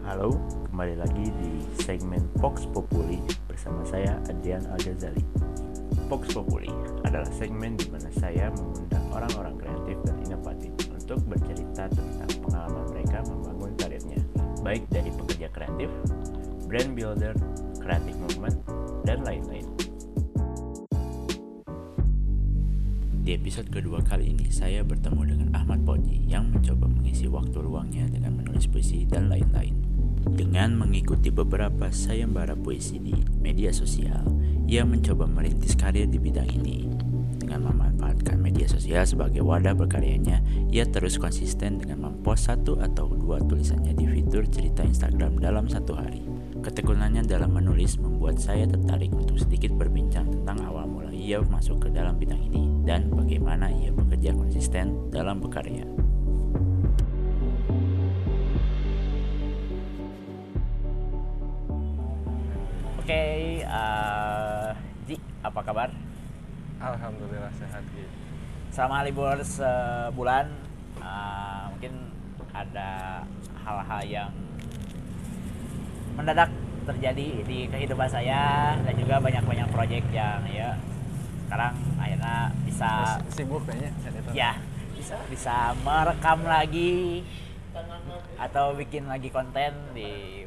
Halo, kembali lagi di segmen Vox Populi bersama saya Adrian Al-Ghazali. Vox Populi adalah segmen di mana saya mengundang orang-orang kreatif dan inovatif untuk bercerita tentang pengalaman mereka membangun karirnya, baik dari pekerja kreatif, brand builder, creative movement, dan lain-lain. Di episode kedua kali ini, saya bertemu dengan Ahmad Poji yang mencoba mengisi waktu luangnya dengan menulis puisi dan lain-lain. Dengan mengikuti beberapa sayembara puisi di media sosial, ia mencoba merintis karir di bidang ini. Dengan memanfaatkan media sosial sebagai wadah berkaryanya, ia terus konsisten dengan mempost satu atau dua tulisannya di fitur cerita Instagram dalam satu hari. Ketekunannya dalam menulis membuat saya tertarik untuk sedikit berbincang tentang awal mula ia masuk ke dalam bidang ini dan bagaimana ia bekerja konsisten dalam berkarya. Apa kabar? Alhamdulillah sehat Ki. Selama libur sebulan, uh, mungkin ada hal-hal yang mendadak terjadi di kehidupan saya dan juga banyak-banyak proyek yang ya sekarang akhirnya bisa sibuk kayaknya ya bisa bisa merekam lagi atau bikin lagi konten di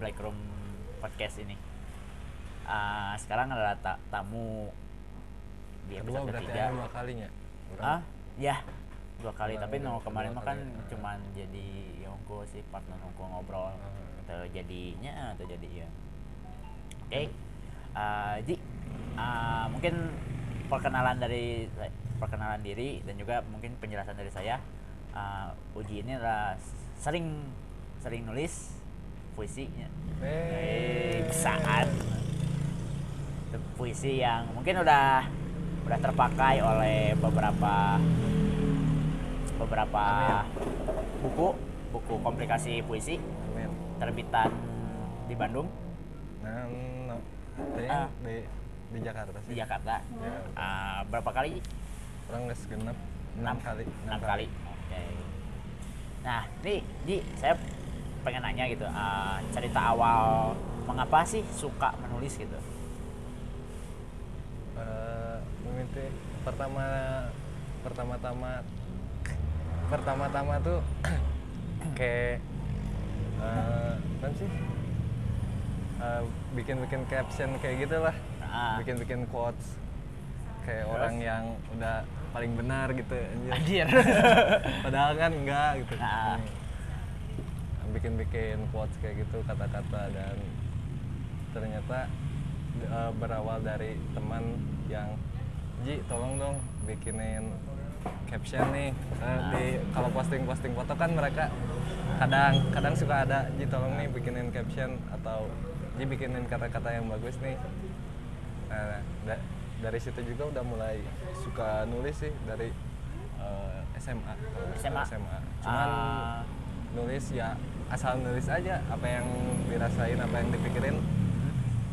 Black Room podcast ini uh, sekarang ada ta tamu. Di episode Kedua ketiga. dua kalinya? Ah ya? Dua kali. Tapi no kemarin mah kan cuman jadi Yongko sih partner Yongko ngobrol. Uh atau jadinya atau jadi ya. Oke. Okay. uh, Ji. Uh, mungkin perkenalan dari perkenalan diri dan juga mungkin penjelasan dari saya. Uh, Uji ini adalah sering sering nulis puisinya. Hey. saat puisi yang mungkin udah udah terpakai oleh beberapa beberapa buku buku komplikasi puisi terbitan di Bandung? Nah, no. uh, di di Jakarta sih. Di Jakarta. Ya. Uh, berapa kali? Kurang nggak segenap enam kali. Enam kali. Oke. Okay. Nah, nih, di saya pengen nanya gitu, uh, cerita awal mengapa sih suka menulis gitu? Uh, pertama pertama-tama pertama-tama tuh kayak uh, apa sih uh, bikin-bikin caption kayak gitu lah ah. bikin-bikin quotes kayak Terus? orang yang udah paling benar gitu anjir, padahal kan enggak gitu ah. bikin-bikin quotes kayak gitu kata-kata dan ternyata uh, berawal dari teman yang Ji tolong dong bikinin caption nih. Uh, di kalau posting posting foto kan mereka kadang kadang suka ada Ji tolong nih bikinin caption atau Ji bikinin kata-kata yang bagus nih. Nah da dari situ juga udah mulai suka nulis sih dari uh, eh, SMA SMA SMA cuman uh. nulis ya asal nulis aja apa yang dirasain apa yang dipikirin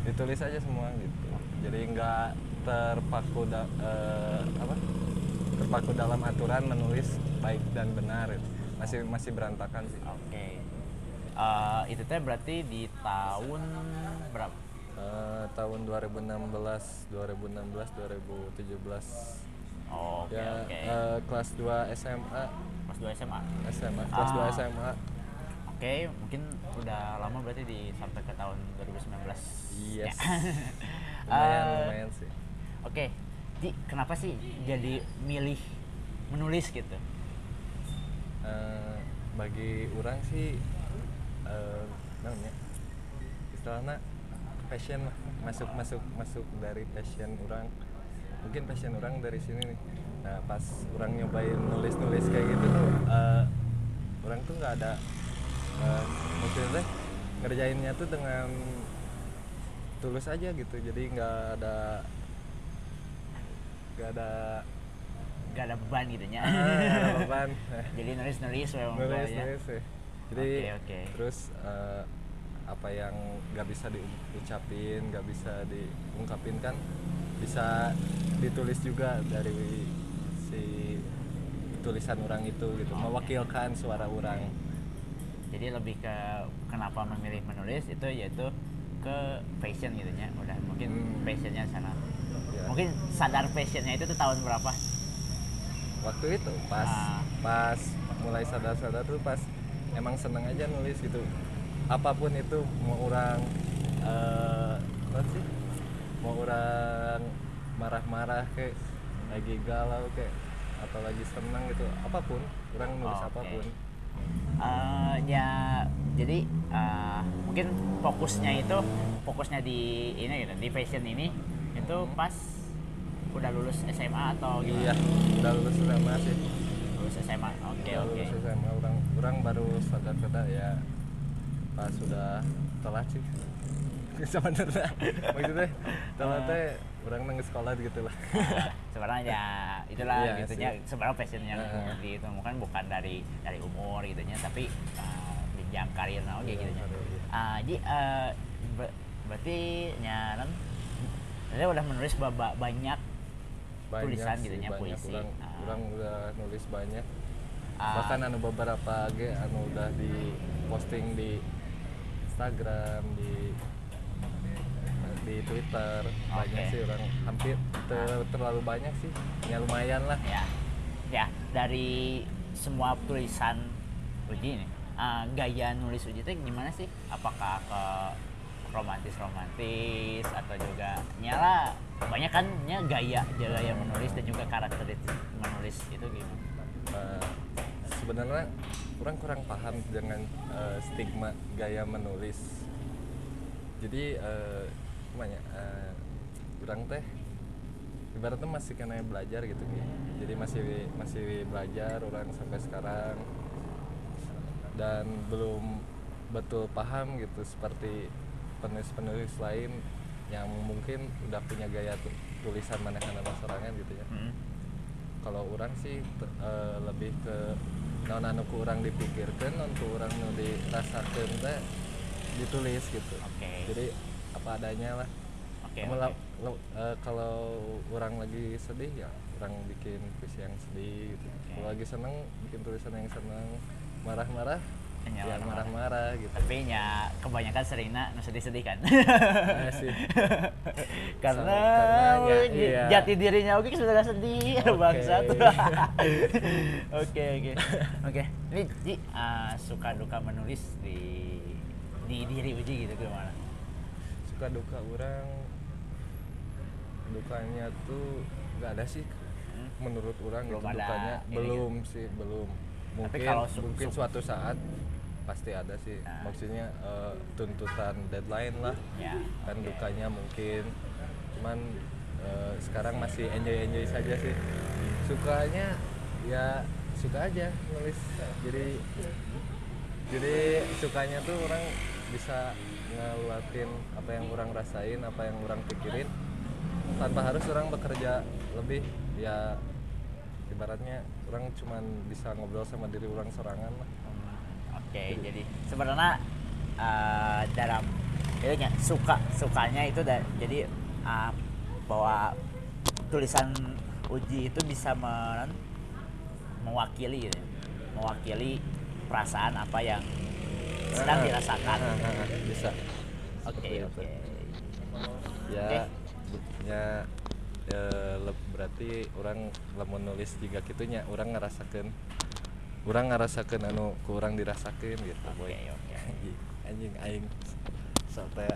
ditulis aja semua gitu jadi nggak terpaku da, uh, apa terpaku dalam aturan menulis baik dan benar gitu masih masih berantakan sih oke okay. uh, itu teh berarti di tahun berapa uh, tahun 2016 2016 2017 Oh, oke okay, ya, okay. uh, kelas 2 SMA. Kelas 2 SMA. SMA, kelas uh, 2 SMA. Oke, okay, mungkin udah lama berarti di sampai ke tahun 2019. Yes. lumayan, uh, lumayan sih. Oke. Okay. Ji, kenapa sih jadi milih menulis gitu? uh, bagi orang sih uh, namanya istilahnya passion lah masuk masuk masuk dari passion orang mungkin passion orang dari sini nih nah pas orang nyobain nulis nulis kayak gitu tuh uh, orang tuh nggak ada uh, maksudnya ngerjainnya tuh dengan tulus aja gitu. Jadi nggak ada nggak ada gak ada beban gitu nya. Ah, beban. Jadi nulis nulis memang nulis nulis ya. jadi okay, okay. terus uh, apa yang nggak bisa diucapin nggak bisa diungkapin kan bisa ditulis juga dari si tulisan orang itu gitu. Mewakilkan suara orang jadi lebih ke kenapa memilih menulis itu yaitu ke passion gitu ya udah mungkin Hmm. passionnya sana Ya. mungkin sadar passionnya itu tuh tahun berapa waktu itu pas Ah. pas mulai sadar-sadar tuh pas emang seneng aja nulis gitu apa pun itu mau orang eh apa sih mau orang marah-marah kayak lagi galau kayak atau lagi seneng gitu apa pun orang nulis Oke. apa pun Eh, ya jadi eh, mungkin fokusnya itu fokusnya di ini gitu di fashion ini itu Hmm. pas udah lulus SMA atau iya gimana? udah lulus SMA sih lulus SMA oke udah oke lulus SMA orang orang baru sadar-sadar ya pas sudah telat sih sebenarnya maksudnya telat teh orang nang sekolah gitu lah sebenarnya ya itulah Iya gitunya sih. sebenarnya passionnya Heeh. di itu bukan bukan dari dari umur gitunya tapi uh, jenjang karir nah oke Iya, gitunya karir, iya. Ah, jadi eh, ber- berarti nyaran saya udah menulis ba- ba- banyak banyak Tulisan sih, gitu nya, banyak. puisi. orang, Ah. orang udah nulis banyak ah, bahkan anu beberapa ge anu udah di posting di Instagram di di Twitter. Banyak Oke. sih orang. Hampir ter- terlalu banyak sih. Ya lumayan lah. Ya. Ya dari semua tulisan Uji ini ah, gaya nulis Uji itu gimana sih? Apakah ke romantis romantis atau juga nyala? Banyak kan gaya gaya menulis dan juga karakteristik menulis itu gimana Eh, sebenarnya kurang kurang paham dengan eh, stigma gaya menulis. Jadi eh, ya, eh, kurang teh. Ibaratnya masih kena belajar gitu nih jadi masih masih belajar orang sampai sekarang. Dan belum betul paham gitu seperti penulis-penulis lain yang mungkin udah punya gaya tu- tulisan manehana sorangan gitu ya. Hmm. kalau orang sih eh, lebih ke non anu ku orang dipikirkan non ku orang nu dirasakan teh ditulis gitu. Oke. jadi apa adanya lah Kamu oke. la- lo- eh, kalau orang lagi sedih ya orang bikin puisi yang sedih gitu. Oke. kalau lagi seneng bikin tulisan yang seneng marah-marah Ya, ya marah-marah. gitu tapi ya kebanyakan seringnya nu sedih-sedih kan Nah, sih karena, Karena ya, j- iya. jati dirinya oke sudah sedih Oke. bangsat oke oke oke ini Ji ah, suka duka menulis di di diri Uji gitu gimana suka duka orang dukanya tuh nggak ada sih Hmm? menurut orang Belum itu ada dukanya belum sih belum mungkin kalau su- mungkin su- suatu saat pasti ada sih Nah. maksudnya eh, tuntutan deadline lah ya kan oke. dukanya mungkin cuman eh, sekarang masih enjoy enjoy saja sih sukanya ya suka aja nulis jadi jadi sukanya tuh orang bisa ngeluatin apa yang orang rasain apa yang orang pikirin tanpa harus orang bekerja lebih ya ibaratnya orang cuman bisa ngobrol sama diri orang sorangan lah oke jadi sebenarnya eh, dalam itu nya, suka sukanya itu da- jadi ah, bahwa tulisan uji itu bisa mewakili gitu ya. mewakili perasaan apa yang sedang dirasakan. Ah, ah, ah, bisa. Oke itu. oke. ya Oke. ya le- berarti orang lamun nulis juga gitunya orang ngerasakan orang ngerasakan anu kurang dirasakan gitu oke boy. Oke anjing anjing aing. Sampai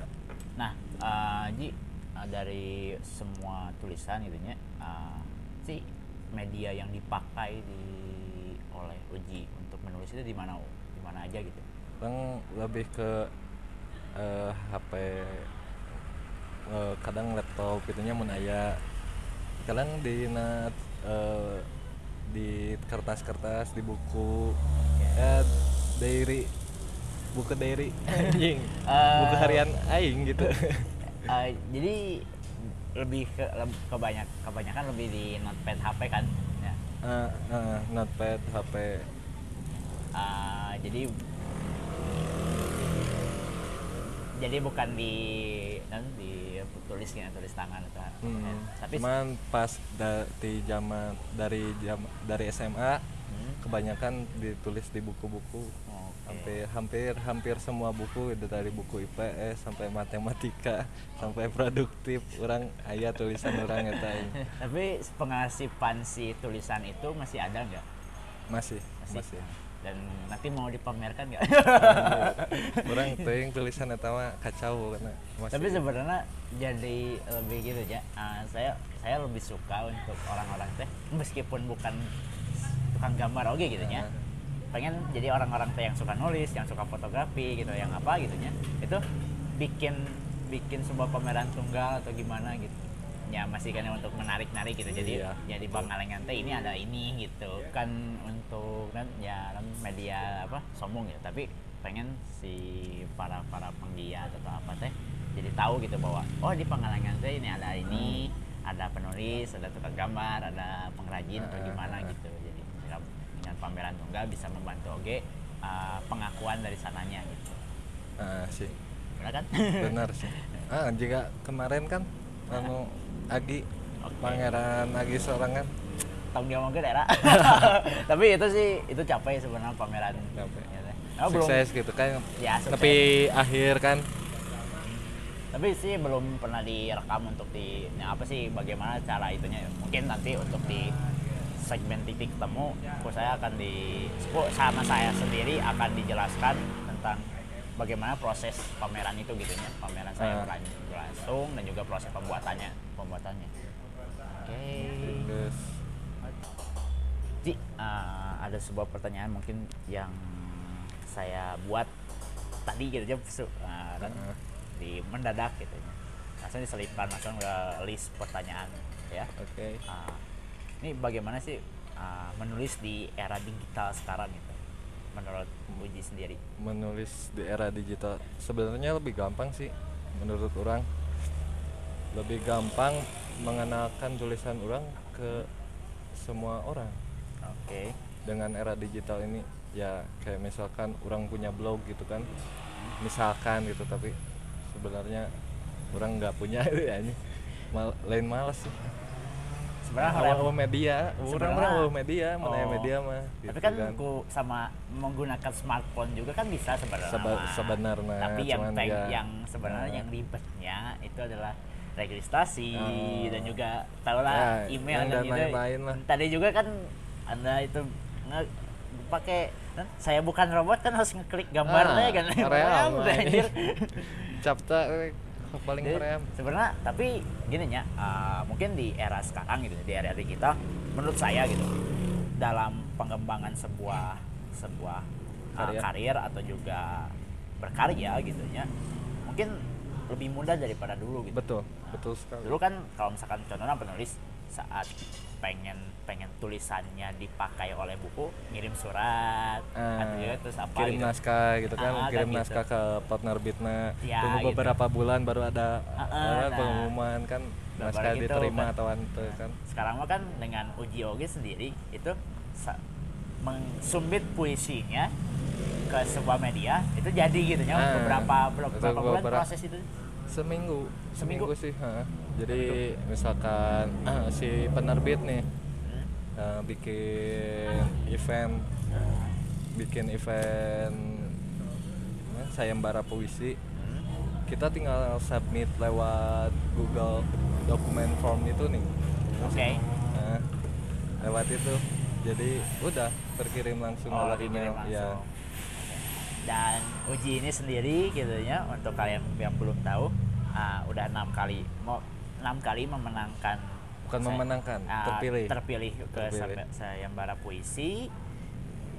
nah Ji eh, dari semua tulisan gitu nya eh, si media yang dipakai di oleh uji untuk menulis itu di mana di mana aja gitu orang lebih ke eh, HP eh, kadang laptop gitunya mun aya. Kadang di na, eh, di kertas-kertas di buku. Ya diary buku diary. Anjing. Eh, buku harian aing gitu. Eh, jadi lebih ke kebanyak kebanyakan lebih di notepad HP kan ya. Eh, eh, notepad HP Eh, jadi jadi bukan di kan di tulis ya, tulis tangan atau Hmm, ya. tapi cuman pas da- di zaman dari jam dari SMA Hmm, kebanyakan ditulis di buku-buku oke hampir hampir hampir semua buku itu dari buku IPS sampai matematika sampai produktif orang ayat tulisan orang eta ini. Tapi pengasipan si tulisan itu masih ada nggak? masih Masih. masih Dan nanti mau dipamerkan nggak? orang teuing tulisan eta mah kacau karena masih Tapi sebenarnya jadi lebih gitu ya. Ah, saya saya lebih suka untuk orang-orang teh meskipun bukan tukang gambar oke gitu ya. Ah. Pengen jadi orang-orang teh yang suka nulis, yang suka fotografi gitu, yang apa gitu ya. Itu bikin bikin sebuah pameran tunggal atau gimana gitu. Ya masih kan untuk menarik-narik gitu. Jadi Iya. jadi Bangalengan teh ini ada ini gitu. Kan untuk kan ya kan media apa sombong ya, tapi pengen si para para penggiat atau apa teh jadi tahu gitu bahwa oh di Pangalengan teh ini ada ini ada penulis ada tukang gambar ada pengrajin atau gimana gitu. Jadi dengan, dengan pameran tunggal bisa membantu oke uh, pengakuan dari sananya gitu. Ah, sih. Benar kan? Benar sih. Ah jika kemarin kan anu Agi Oke. pangeran Agi seorang kan tanggung jawab ke daerah tapi itu sih itu capek sebenarnya pameran Capek. ya. Oh, belum sukses gitu kan Ya, sukses. tapi akhir kan tapi sih belum pernah direkam untuk di ya apa sih bagaimana cara itunya mungkin nanti untuk di segmen titik temu saya akan di sama saya sendiri akan dijelaskan tentang bagaimana proses pameran itu gitu ya pameran saya berlan- berlangsung dan juga proses pembuatannya pembuatannya oke terus Ji, eh, ada sebuah pertanyaan mungkin yang saya buat tadi gitu aja eh, dan Heeh. di mendadak gitu ya. Langsung diselipkan langsung ke list pertanyaan ya. oke Ah, ini bagaimana sih ah, menulis di era digital sekarang gitu? Menurut Uji sendiri. menulis di era digital sebenarnya lebih gampang sih menurut orang lebih gampang mengenalkan tulisan orang ke semua orang Oke. dengan era digital ini ya kayak misalkan orang punya blog gitu kan misalkan gitu tapi sebenarnya orang nggak punya ya ini Mal- lain males sih Sebenarnya hal yang media orang orang awal media mana Oh. media mah tapi gitu kan, ku sama menggunakan smartphone juga kan bisa sebenarnya. Seba- sebenarnya, Tapi yang tag- ya- yang sebenarnya Nah. yang ribetnya itu adalah registrasi Oh. dan juga tahu lah Ya, email dan dan gitu. lain-lain lah. Tadi juga kan anda itu pakai kan, saya bukan robot kan harus ngeklik gambarnya Ah, kan. real, anjir. capta paling keren Sebenarnya tapi gini ya, uh, mungkin di era sekarang gitu, di era digital, menurut saya gitu, dalam pengembangan sebuah sebuah uh, Karya. karir atau juga berkarya gitu ya, mungkin lebih mudah daripada dulu gitu. betul betul sekali Dulu kan kalau misalkan contohnya penulis saat pengen pengen tulisannya dipakai oleh buku, ngirim surat, Ah, atau juga terus apa kirim gitu. naskah gitu kan Ah, kirim kan naskah gitu. ke penerbitnya Ya, tunggu gitu. beberapa bulan baru ada ah, apa, nah. pengumuman kan Nah, naskah gitu, diterima kan. atau ante kan sekarang mah kan dengan uji oge sendiri itu mengsumbit puisinya ke sebuah media itu jadi gitu ya Ah, beberapa beberapa bulan beberapa- proses itu seminggu Seminggu? sih ha. Jadi misalkan si penerbit nih eh, bikin event bikin event eh, sayembara puisi kita tinggal submit lewat Google dokumen form itu nih. Oke. Nah, lewat itu. Jadi udah terkirim langsung oh lewat email ya dan uji ini sendiri gitu ya untuk kalian yang belum tahu ah, udah enam kali. Mau enam kali memenangkan bukan saya- memenangkan ah, terpilih. terpilih ke Terpilih. sayembara puisi.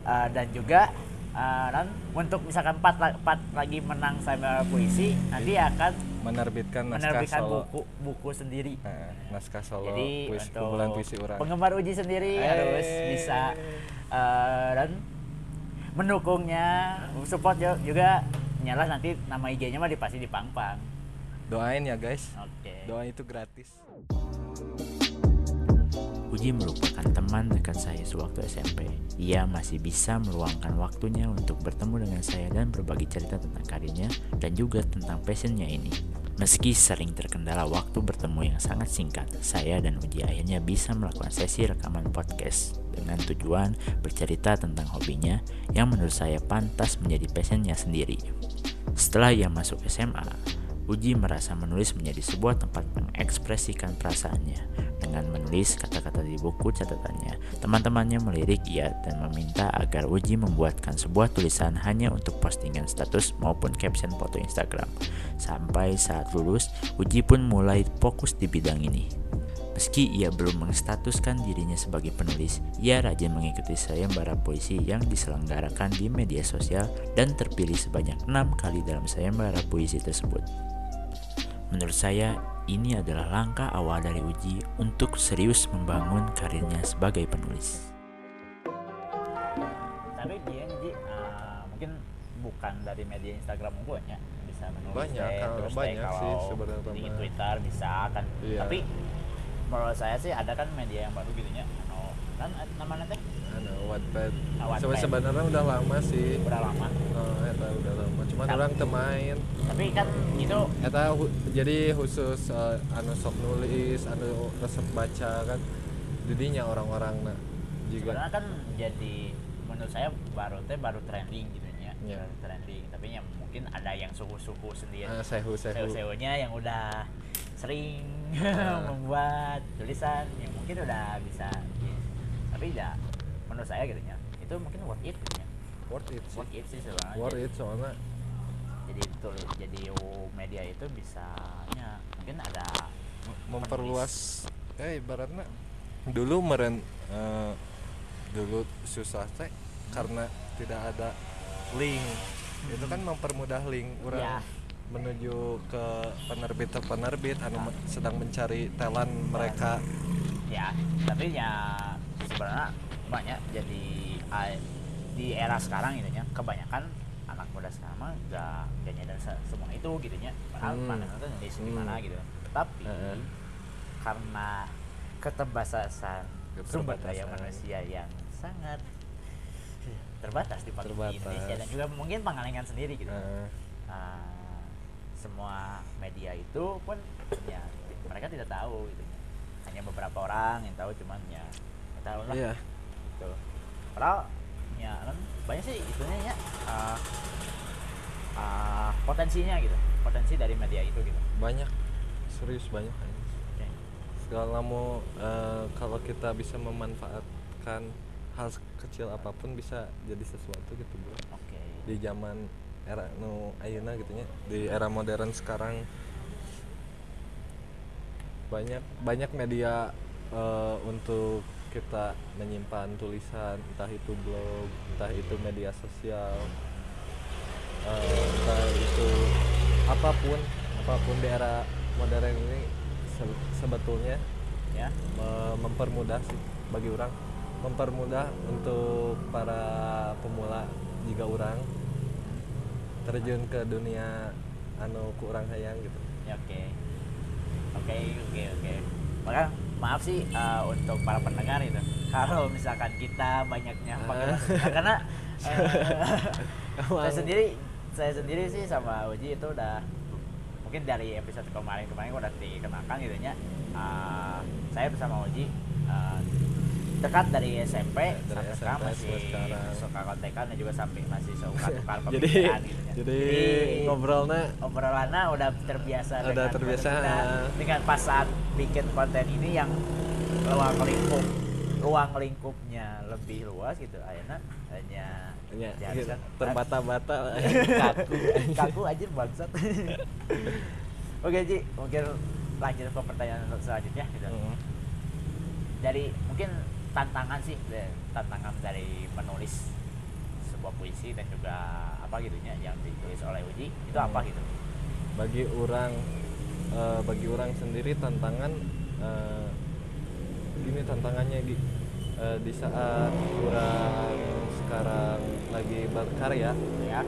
Ah, dan juga ah, dan untuk misalkan empat, empat lagi menang sayembara puisi nanti akan menerbitkan naskah menerbitkan solo. buku buku sendiri. Nah, naskah solo jadi puisi, untuk kumpulan puisi orang. penggemar uji sendiri Eh. harus bisa eh, dan mendukungnya support ju- juga nyala nanti nama IG-nya mah dipasti di pangpang doain ya guys oke doa itu gratis Uji merupakan teman dekat saya sewaktu SMP. Ia masih bisa meluangkan waktunya untuk bertemu dengan saya dan berbagi cerita tentang karirnya dan juga tentang passionnya ini. Meski sering terkendala waktu bertemu yang sangat singkat, saya dan Uji akhirnya bisa melakukan sesi rekaman podcast dengan tujuan bercerita tentang hobinya yang menurut saya pantas menjadi passionnya sendiri. Setelah ia masuk SMA, Uji merasa menulis menjadi sebuah tempat mengekspresikan perasaannya. Dengan menulis kata-kata di buku catatannya, teman-temannya melirik ia dan meminta agar Uji membuatkan sebuah tulisan hanya untuk postingan status maupun caption foto Instagram. Sampai saat lulus, Uji pun mulai fokus di bidang ini. Meski ia belum menstatuskan dirinya sebagai penulis, ia rajin mengikuti sayembara puisi yang diselenggarakan di media sosial dan terpilih sebanyak enam kali dalam sayembara puisi tersebut. Menurut saya, ini adalah langkah awal dari Uji untuk serius membangun karirnya sebagai penulis. Tapi dia Uji uh, mungkin bukan dari media Instagram unggul ya bisa menulis banyak deh, kalau terus deh, banyak sih kalau sebenarnya di. Twitter bisa kan Iya. tapi menurut saya sih ada kan media yang baru gitu ya anu, kan namanya teh Wattpad. Ah, Wattpad. Sebe- sebenarnya udah lama sih. Udah lama. Oh, eta udah lama. Cuman Tapi- orang temain. tapi kan itu eta hu- jadi khusus eh, anu sok nulis anu resep baca kan jadinya orang-orang nah juga. Sebenarnya kan jadi menurut saya baru teh baru trending gitu ya. Iya. Baru trending. Tapi yang mungkin ada yang suhu-suhu sendiri. Ah, sehu sehu SEO-nya yang udah sering Ah. membuat tulisan yang mungkin udah bisa. Ya. tapi ya menurut saya gitu ya itu mungkin worth it gitu ya worth it sih. Worth it sih sebenarnya worth it soalnya. Jadi tulis jadi media itu bisanya mungkin ada memperluas eh ibaratnya dulu meren eh, dulu susah teh karena tidak ada link. Itu kan mempermudah link orang Ya. menuju ke penerbit penerbit anu sedang mencari talent mereka. Ya tapi ya sebenarnya banyak jadi di era sekarang gitu ya kebanyakan anak muda sekarang mah gak gak nyadar se- semua itu gitu ya padahal Hmm. mana tuh di Hmm. gitu tapi karena keterbatasan sumber daya manusia yang sangat terbatas di, Terbatas. Indonesia dan juga mungkin Pangalengan sendiri gitu Eh, Ah, semua media itu pun ya mereka tidak tahu gitu ya. hanya beberapa orang yang tahu cuman ya tahu lah iya gitu padahal ya kan banyak sih itunya ya ah, ah, potensinya gitu potensi dari media itu gitu banyak serius banyak. Oke. segala mau eh, kalau kita bisa memanfaatkan hal kecil apa pun bisa jadi sesuatu gitu bro oke di zaman era nu ayeuna gitu nya di era modern sekarang banyak banyak media eh, untuk kita menyimpan tulisan entah itu blog entah itu media sosial eh, entah itu apa pun apa pun di era modern ini se- sebetulnya ya. me- mempermudah sih bagi orang. Mempermudah untuk para pemula jika orang terjun ke dunia anu kurang hayang gitu. Ya oke. Oke oke oke. Maka maaf sih eh, untuk para pendengar itu. Kalau misalkan kita banyaknya Ah. panggilan pendengar, karena eh, saya sendiri saya sendiri sih sama Uji itu udah mungkin dari episode kemarin kemarin udah dikenalkan gitu ya. Eh, saya bersama Uji eh, dekat dari SMP Dari sampai SMP sekarang masih sekarang. suka kontekan dan juga sampai masih suka tukar jadi pemikiran gitu ya. jadi ngobrolnya obrolannya udah terbiasa Udah dengan terbiasa. dengan, dengan pas saat bikin konten ini yang ruang lingkup ruang lingkupnya lebih luas gitu akhirnya hanya ya, terbata-bata kaku kaku aja bangsat oke Ji mungkin lanjut ke pertanyaan selanjutnya gitu Mm. dari mungkin tantangan sih. De- tantangan dari menulis sebuah puisi dan juga apa gitu ya yang ditulis oleh Uji. Itu apa Hmm. gitu? Bagi orang eh, bagi orang sendiri tantangan eh, gini tantangannya Gi. Eh, di saat orang sekarang lagi berkarya ya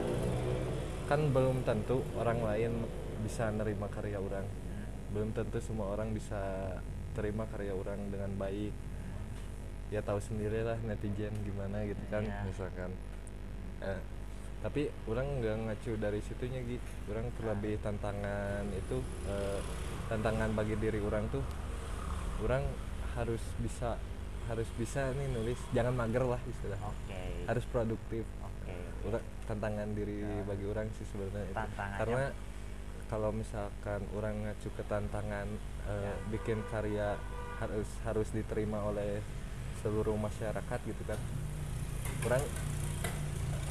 kan belum tentu orang lain bisa nerima karya orang. Hmm. belum tentu semua orang bisa terima karya orang dengan baik ya tahu sendirilah netizen gimana gitu kan Iya. misalkan. Eh, tapi orang nggak ngacu dari situnya gitu orang terlebih tantangan itu eh, tantangan bagi diri orang tuh orang harus bisa harus bisa nih nulis jangan mager lah istilah oke. Harus produktif. Oke. Ura- tantangan diri Ya. bagi orang sih sebenarnya itu. Karena kalau misalkan orang ngacu ke tantangan eh, Ya. bikin karya harus harus diterima oleh seluruh masyarakat gitu kan orang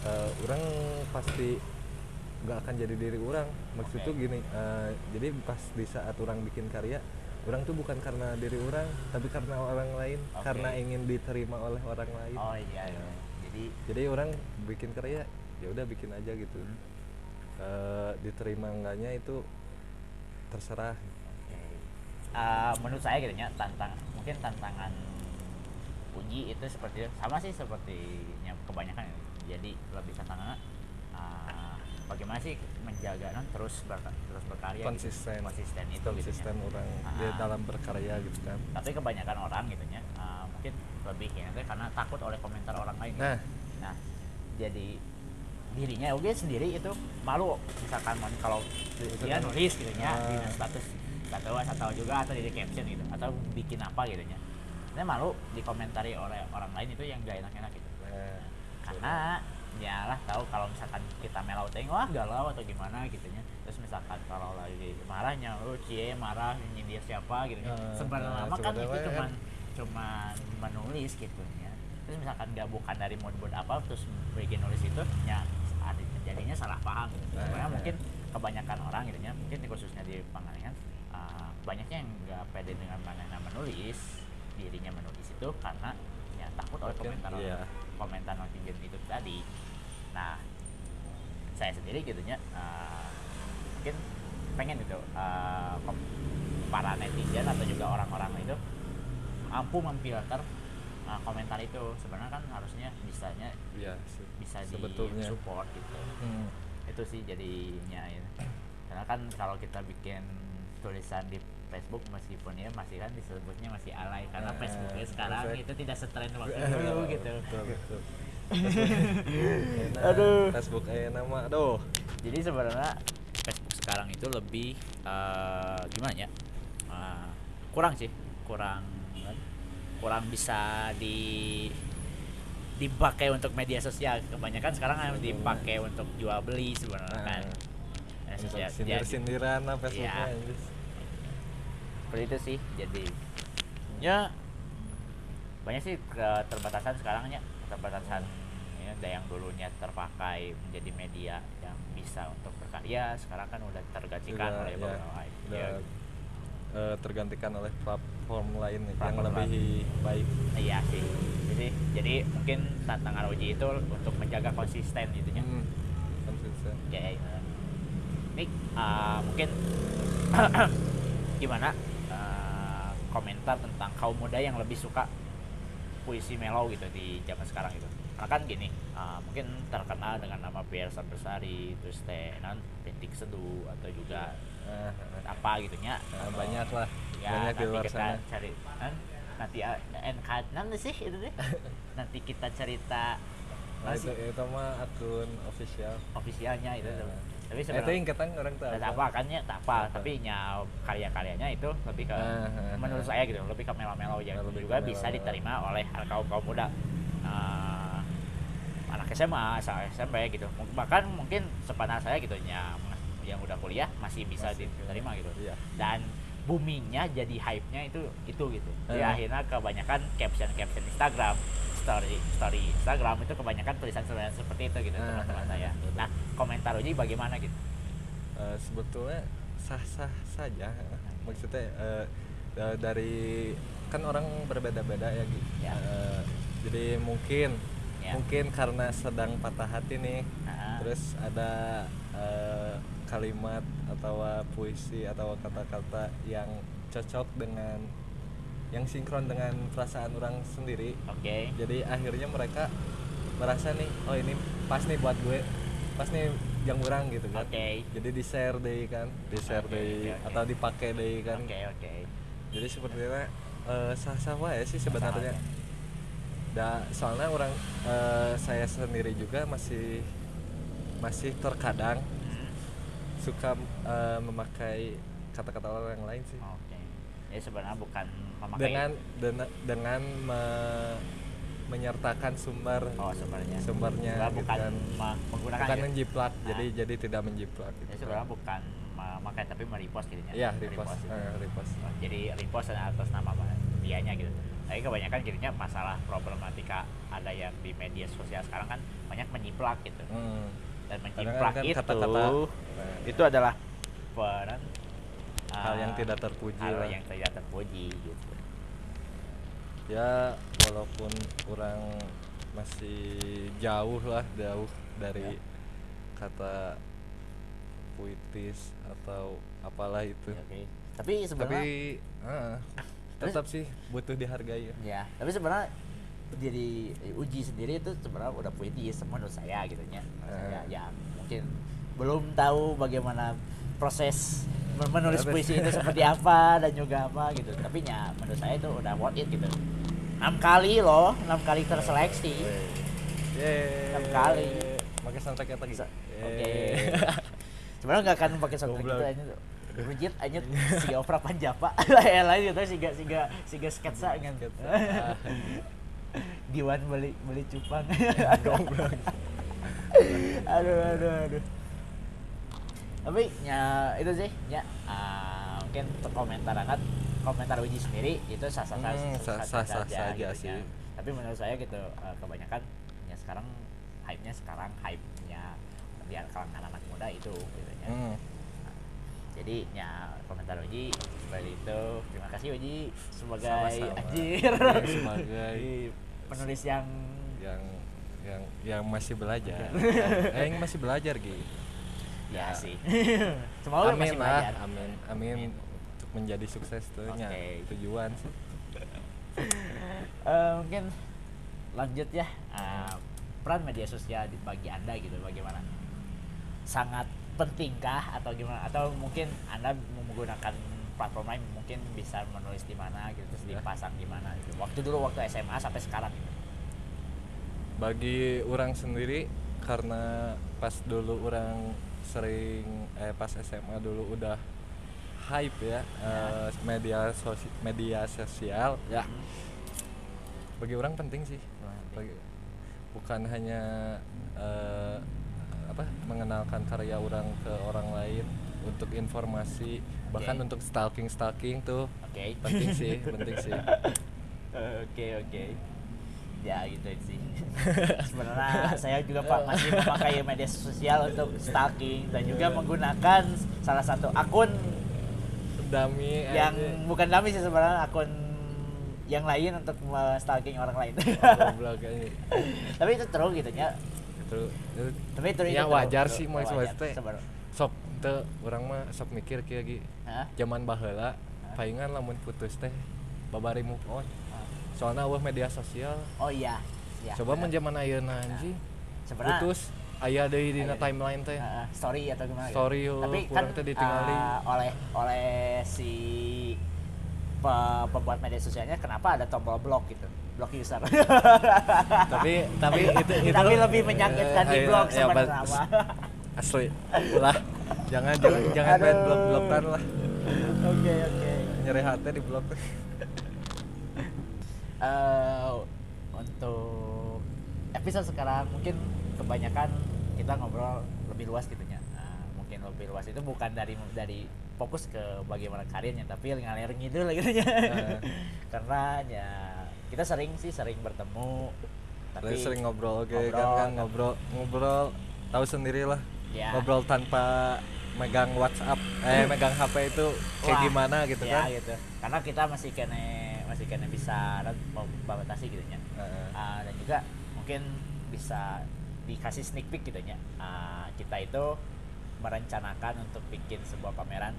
eh, orang pasti nggak akan jadi diri orang maksud Oke. tuh gini eh, jadi pas di saat orang bikin karya orang tuh bukan karena diri orang tapi karena orang lain Oke. karena ingin diterima oleh orang lain oh iya, iya. jadi jadi orang bikin karya ya udah bikin aja gitu Hmm. Eh, diterima enggaknya itu terserah Oke. Eh, menurut saya gitu ya tantang mungkin tantangan uji itu seperti sama sih sepertinya kebanyakan ya. jadi lebih tantangannya eh, bagaimana sih menjaga non terus ber, terus berkarya gitu. konsisten konsisten itu konsisten gitu ya. orang Ah. di dalam berkarya gitu kan tapi kebanyakan orang gitu ya eh, mungkin lebih ya karena takut oleh komentar orang lain gitu. nah Nah, jadi dirinya oke sendiri itu malu misalkan kalau dia nulis gitu ya di Ah. status status atau juga atau di caption gitu atau bikin apa gitu ya. Dia malu dikomentari oleh orang lain itu yang gak enak-enak gitu. nah, Karena ya lah tahu kalau misalkan kita melau teng wah galau atau gimana gitu ya. Terus misalkan kalau lagi marahnya lu cie marah nyindir siapa gitu ya. Ah, Sebenarnya ah, mah kan itu sebenarnya cuman cuman menulis gitu ya terus misalkan nggak bukan dari mood-mood apa terus bikin nulis itu ya jadinya salah paham gitu Nah, sebenarnya nah. mungkin kebanyakan orang gitu ya mungkin khususnya di Pangalengan uh, banyaknya yang nggak pede dengan mana menulis dirinya menulis itu karena ya takut oleh komentar iya. komentar netizen itu tadi nah saya sendiri gitu ya uh, mungkin pengen gitu uh, kom- para netizen atau juga orang-orang itu mampu memfilter uh, komentar itu sebenarnya kan harusnya bisanya iya sih bisa di sebetulnya support gitu Hmm. itu sih jadinya ya. karena kan kalau kita bikin tulisan di Facebook meskipun ya masih kan disebutnya masih alay karena Nah, Facebooknya sekarang perfect. itu tidak setren waktu dulu gitu betul, betul. Facebook, Aduh. Facebook eh nama aduh jadi sebenarnya Facebook sekarang itu lebih eh, gimana ya Eh, kurang sih kurang kurang bisa di dipakai untuk media sosial kebanyakan sekarang hanya dipakai untuk jual beli sebenarnya kan Media sosial. sindir Jadi, sindiran apa Facebooknya anjis. Seperti itu sih jadi ya. Banyak sih keterbatasan sekarang ya. Keterbatasan ya ada yang dulunya terpakai menjadi media yang bisa untuk berkarya sekarang kan udah tergantikan Udah, oleh ya, beberapa lain udah, Ya, eh, tergantikan oleh platform lain nih, yang Platform lebih baik. Iya sih. Jadi jadi mungkin tantangan uji itu untuk menjaga konsisten gitu ya. Hmm, konsisten. Ya ya. ini uh, mungkin gimana? uh, komentar tentang kaum muda yang lebih suka puisi mellow gitu di zaman sekarang gitu karena kan gini uh, mungkin terkenal dengan nama Pierre Bersari terus teh non Seduh atau juga Ah, ah, apa gitu nya. Ah, Atau- banyak lah ya banyak di nanti luar kita sana. cari kan nanti uh, NK nanti sih itu deh. Nanti kita cerita nah, itu, itu mah akun official. Ofisialnya itu Ya. Tapi itu sebenarnya ingkatan orang tahu tak apa kan ya tak apa. Tapi nya karya-karyanya itu lebih ke Ah, ah, menurut ah. saya gitu lebih ke melo-melo yang Lebih juga ke bisa diterima oleh kaum kaum muda. Eh, anak SMA asal SMP gitu. Bahkan mungkin sepandang saya gitu ya yang udah kuliah masih bisa Masih, diterima gitu. Iya. Dan boomingnya jadi hype-nya itu itu gitu. Jadi Eh. akhirnya kebanyakan caption caption Instagram story story Instagram itu kebanyakan tulisan-tulisan seperti itu gitu teman-teman ah, saya betul. nah komentar Uji bagaimana gitu Eh, sebetulnya sah-sah saja maksudnya eh, eh, dari kan orang berbeda-beda ya gitu Ya. Eh, jadi mungkin Ya. mungkin karena sedang patah hati nih Nah, terus ada eh, kalimat atau puisi atau kata-kata yang cocok dengan yang sinkron dengan perasaan orang sendiri. Oke. Jadi akhirnya mereka merasa nih oh ini pas nih buat gue pas nih yang orang gitu kan. Oke. Jadi di share deh kan di share Oke, deh oke, oke. atau dipakai deh kan. Oke oke. Jadi sepertinya eh, sah-sah wae sih sebenarnya. Da, soalnya orang eh, saya sendiri juga masih masih terkadang Hmm, suka eh, memakai kata-kata orang lain sih. Oke ya sebenarnya bukan memakai dengan dengan, dengan me- menyertakan sumber oh sumbernya sumbernya gitu bukan kan. menggunakan bukan ya. menjiplak Nah. jadi jadi tidak menjiplak ya gitu sebenarnya bukan memakai tapi merepost gitu ya Iya, repost. gitu. Eh, repost. Oh, jadi repost atas nama dianya gitu tapi kebanyakan jadinya masalah problematika ada yang di media sosial sekarang kan banyak menjiplak gitu Hmm. dan menjiplak kan itu kata-kata, nah, itu adalah peran hal yang ah, tidak terpuji hal lah. yang tidak terpuji gitu ya walaupun orang masih jauh lah jauh dari Ya. kata puitis atau apalah itu Oke. tapi sebenarnya tapi ah, tetap sih butuh dihargai ya ya tapi sebenarnya jadi uji sendiri itu sebenarnya udah puitis menurut saya gitu ya Eh. saya ya mungkin belum tahu bagaimana proses men- menulis puisi itu seperti apa dan juga apa gitu. Tapi ya menurut saya itu udah worth it gitu. Enam kali loh enam kali terseleksi. Enam kali. pakai soundtrack lagi Bisa- oke. Sebenarnya nggak akan pakai soundtrack itu aja Rujit aja si opera panjapa. Lain lain gitu siga siga siga sketsa kan? Sketsa. Diwan beli beli cupang. Aduh aduh aduh tapi ya itu sih ya ah, mungkin untuk komentar angkat komentar uji sendiri itu sah sah sah Hmm, sah- sah-sah saja gitu sih. ya. tapi menurut saya gitu eh, kebanyakan ya sekarang hype nya sekarang hype nya biar kalangan anak muda itu gitu ya Hmm. jadi ya komentar Uji seperti itu terima kasih Uji sebagai Sama-sama. anjir Ya, sebagai penulis yang yang yang yang masih belajar eh yang masih belajar gitu ya, Ya. sih. Semoga amin masih lah. belajar. Amin. Amin. Amin. untuk menjadi sukses tuh Oke. tujuan sih. Eh, mungkin lanjut ya. Eh, peran media sosial di bagi anda gitu bagaimana? Sangat pentingkah atau gimana? Atau mungkin anda menggunakan platform lain mungkin bisa menulis di mana gitu terus Ya. dipasang di mana gitu. Waktu dulu waktu SMA sampai sekarang gitu. bagi orang sendiri karena pas dulu orang sering eh pas SMA dulu udah hype ya eh, media sosial media sosial. Ya. Bagi orang penting sih. Bagi- bukan hanya eh, apa mengenalkan karya orang ke orang lain untuk informasi bahkan Oke. untuk stalking stalking tuh. Oke. Penting sih penting sih. Oke oke. Ya gitu sih. Sebenarnya saya juga Pak masih memakai media sosial untuk stalking dan juga menggunakan salah satu akun dami yang aja. bukan dami sih sebenarnya akun yang lain untuk stalking orang lain. Aja. Tapi itu true gitu ya. Itu, itu Tapi itu Ya, itu wajar true, sih, mau. Sebenarnya. sok teu orang mah sok mikir ge. Hah? Zaman baheula palingan lamun putus teh babari move on. Soalnya eueuh media sosial. Oh iya. Ya, Coba mun benar. zaman ayeuna anjing. Sebenarnya- Putus aya deui Aya dina deui. timeline teh. Heeh, story atau gimana gitu. Story, oh, tapi kan kurang teh ditinggali. eh, oleh oleh si pe- pembuat media sosialnya kenapa ada tombol blok gitu blok user tapi tapi itu itu tapi lebih menyakitkan di Eh, blog iya, iya, sebenarnya. Asli. Ulah. Jangan jangan jangan main Aduh. blok-blokan lah. oke oke Nyeri hati di blok. Eh, untuk episode sekarang mungkin kebanyakan kita ngobrol lebih luas gitu ya Nah, mungkin lebih luas itu bukan dari dari fokus ke bagaimana karirnya tapi ngalir ngidul gitu ya Eh. karena ya kita sering sih sering bertemu tapi sering ngobrol oke ngobrol, kan kan kan. ngobrol ngobrol tahu sendiri lah. Ya. Ngobrol tanpa megang WhatsApp eh megang HP itu kayak Wah, gimana gitu ya, kan. gitu karena kita masih kene kene bisa membatasi gitu ya Heeh. Ah, dan juga mungkin bisa dikasih sneak peek gitu ya Ah, kita itu merencanakan untuk bikin sebuah pameran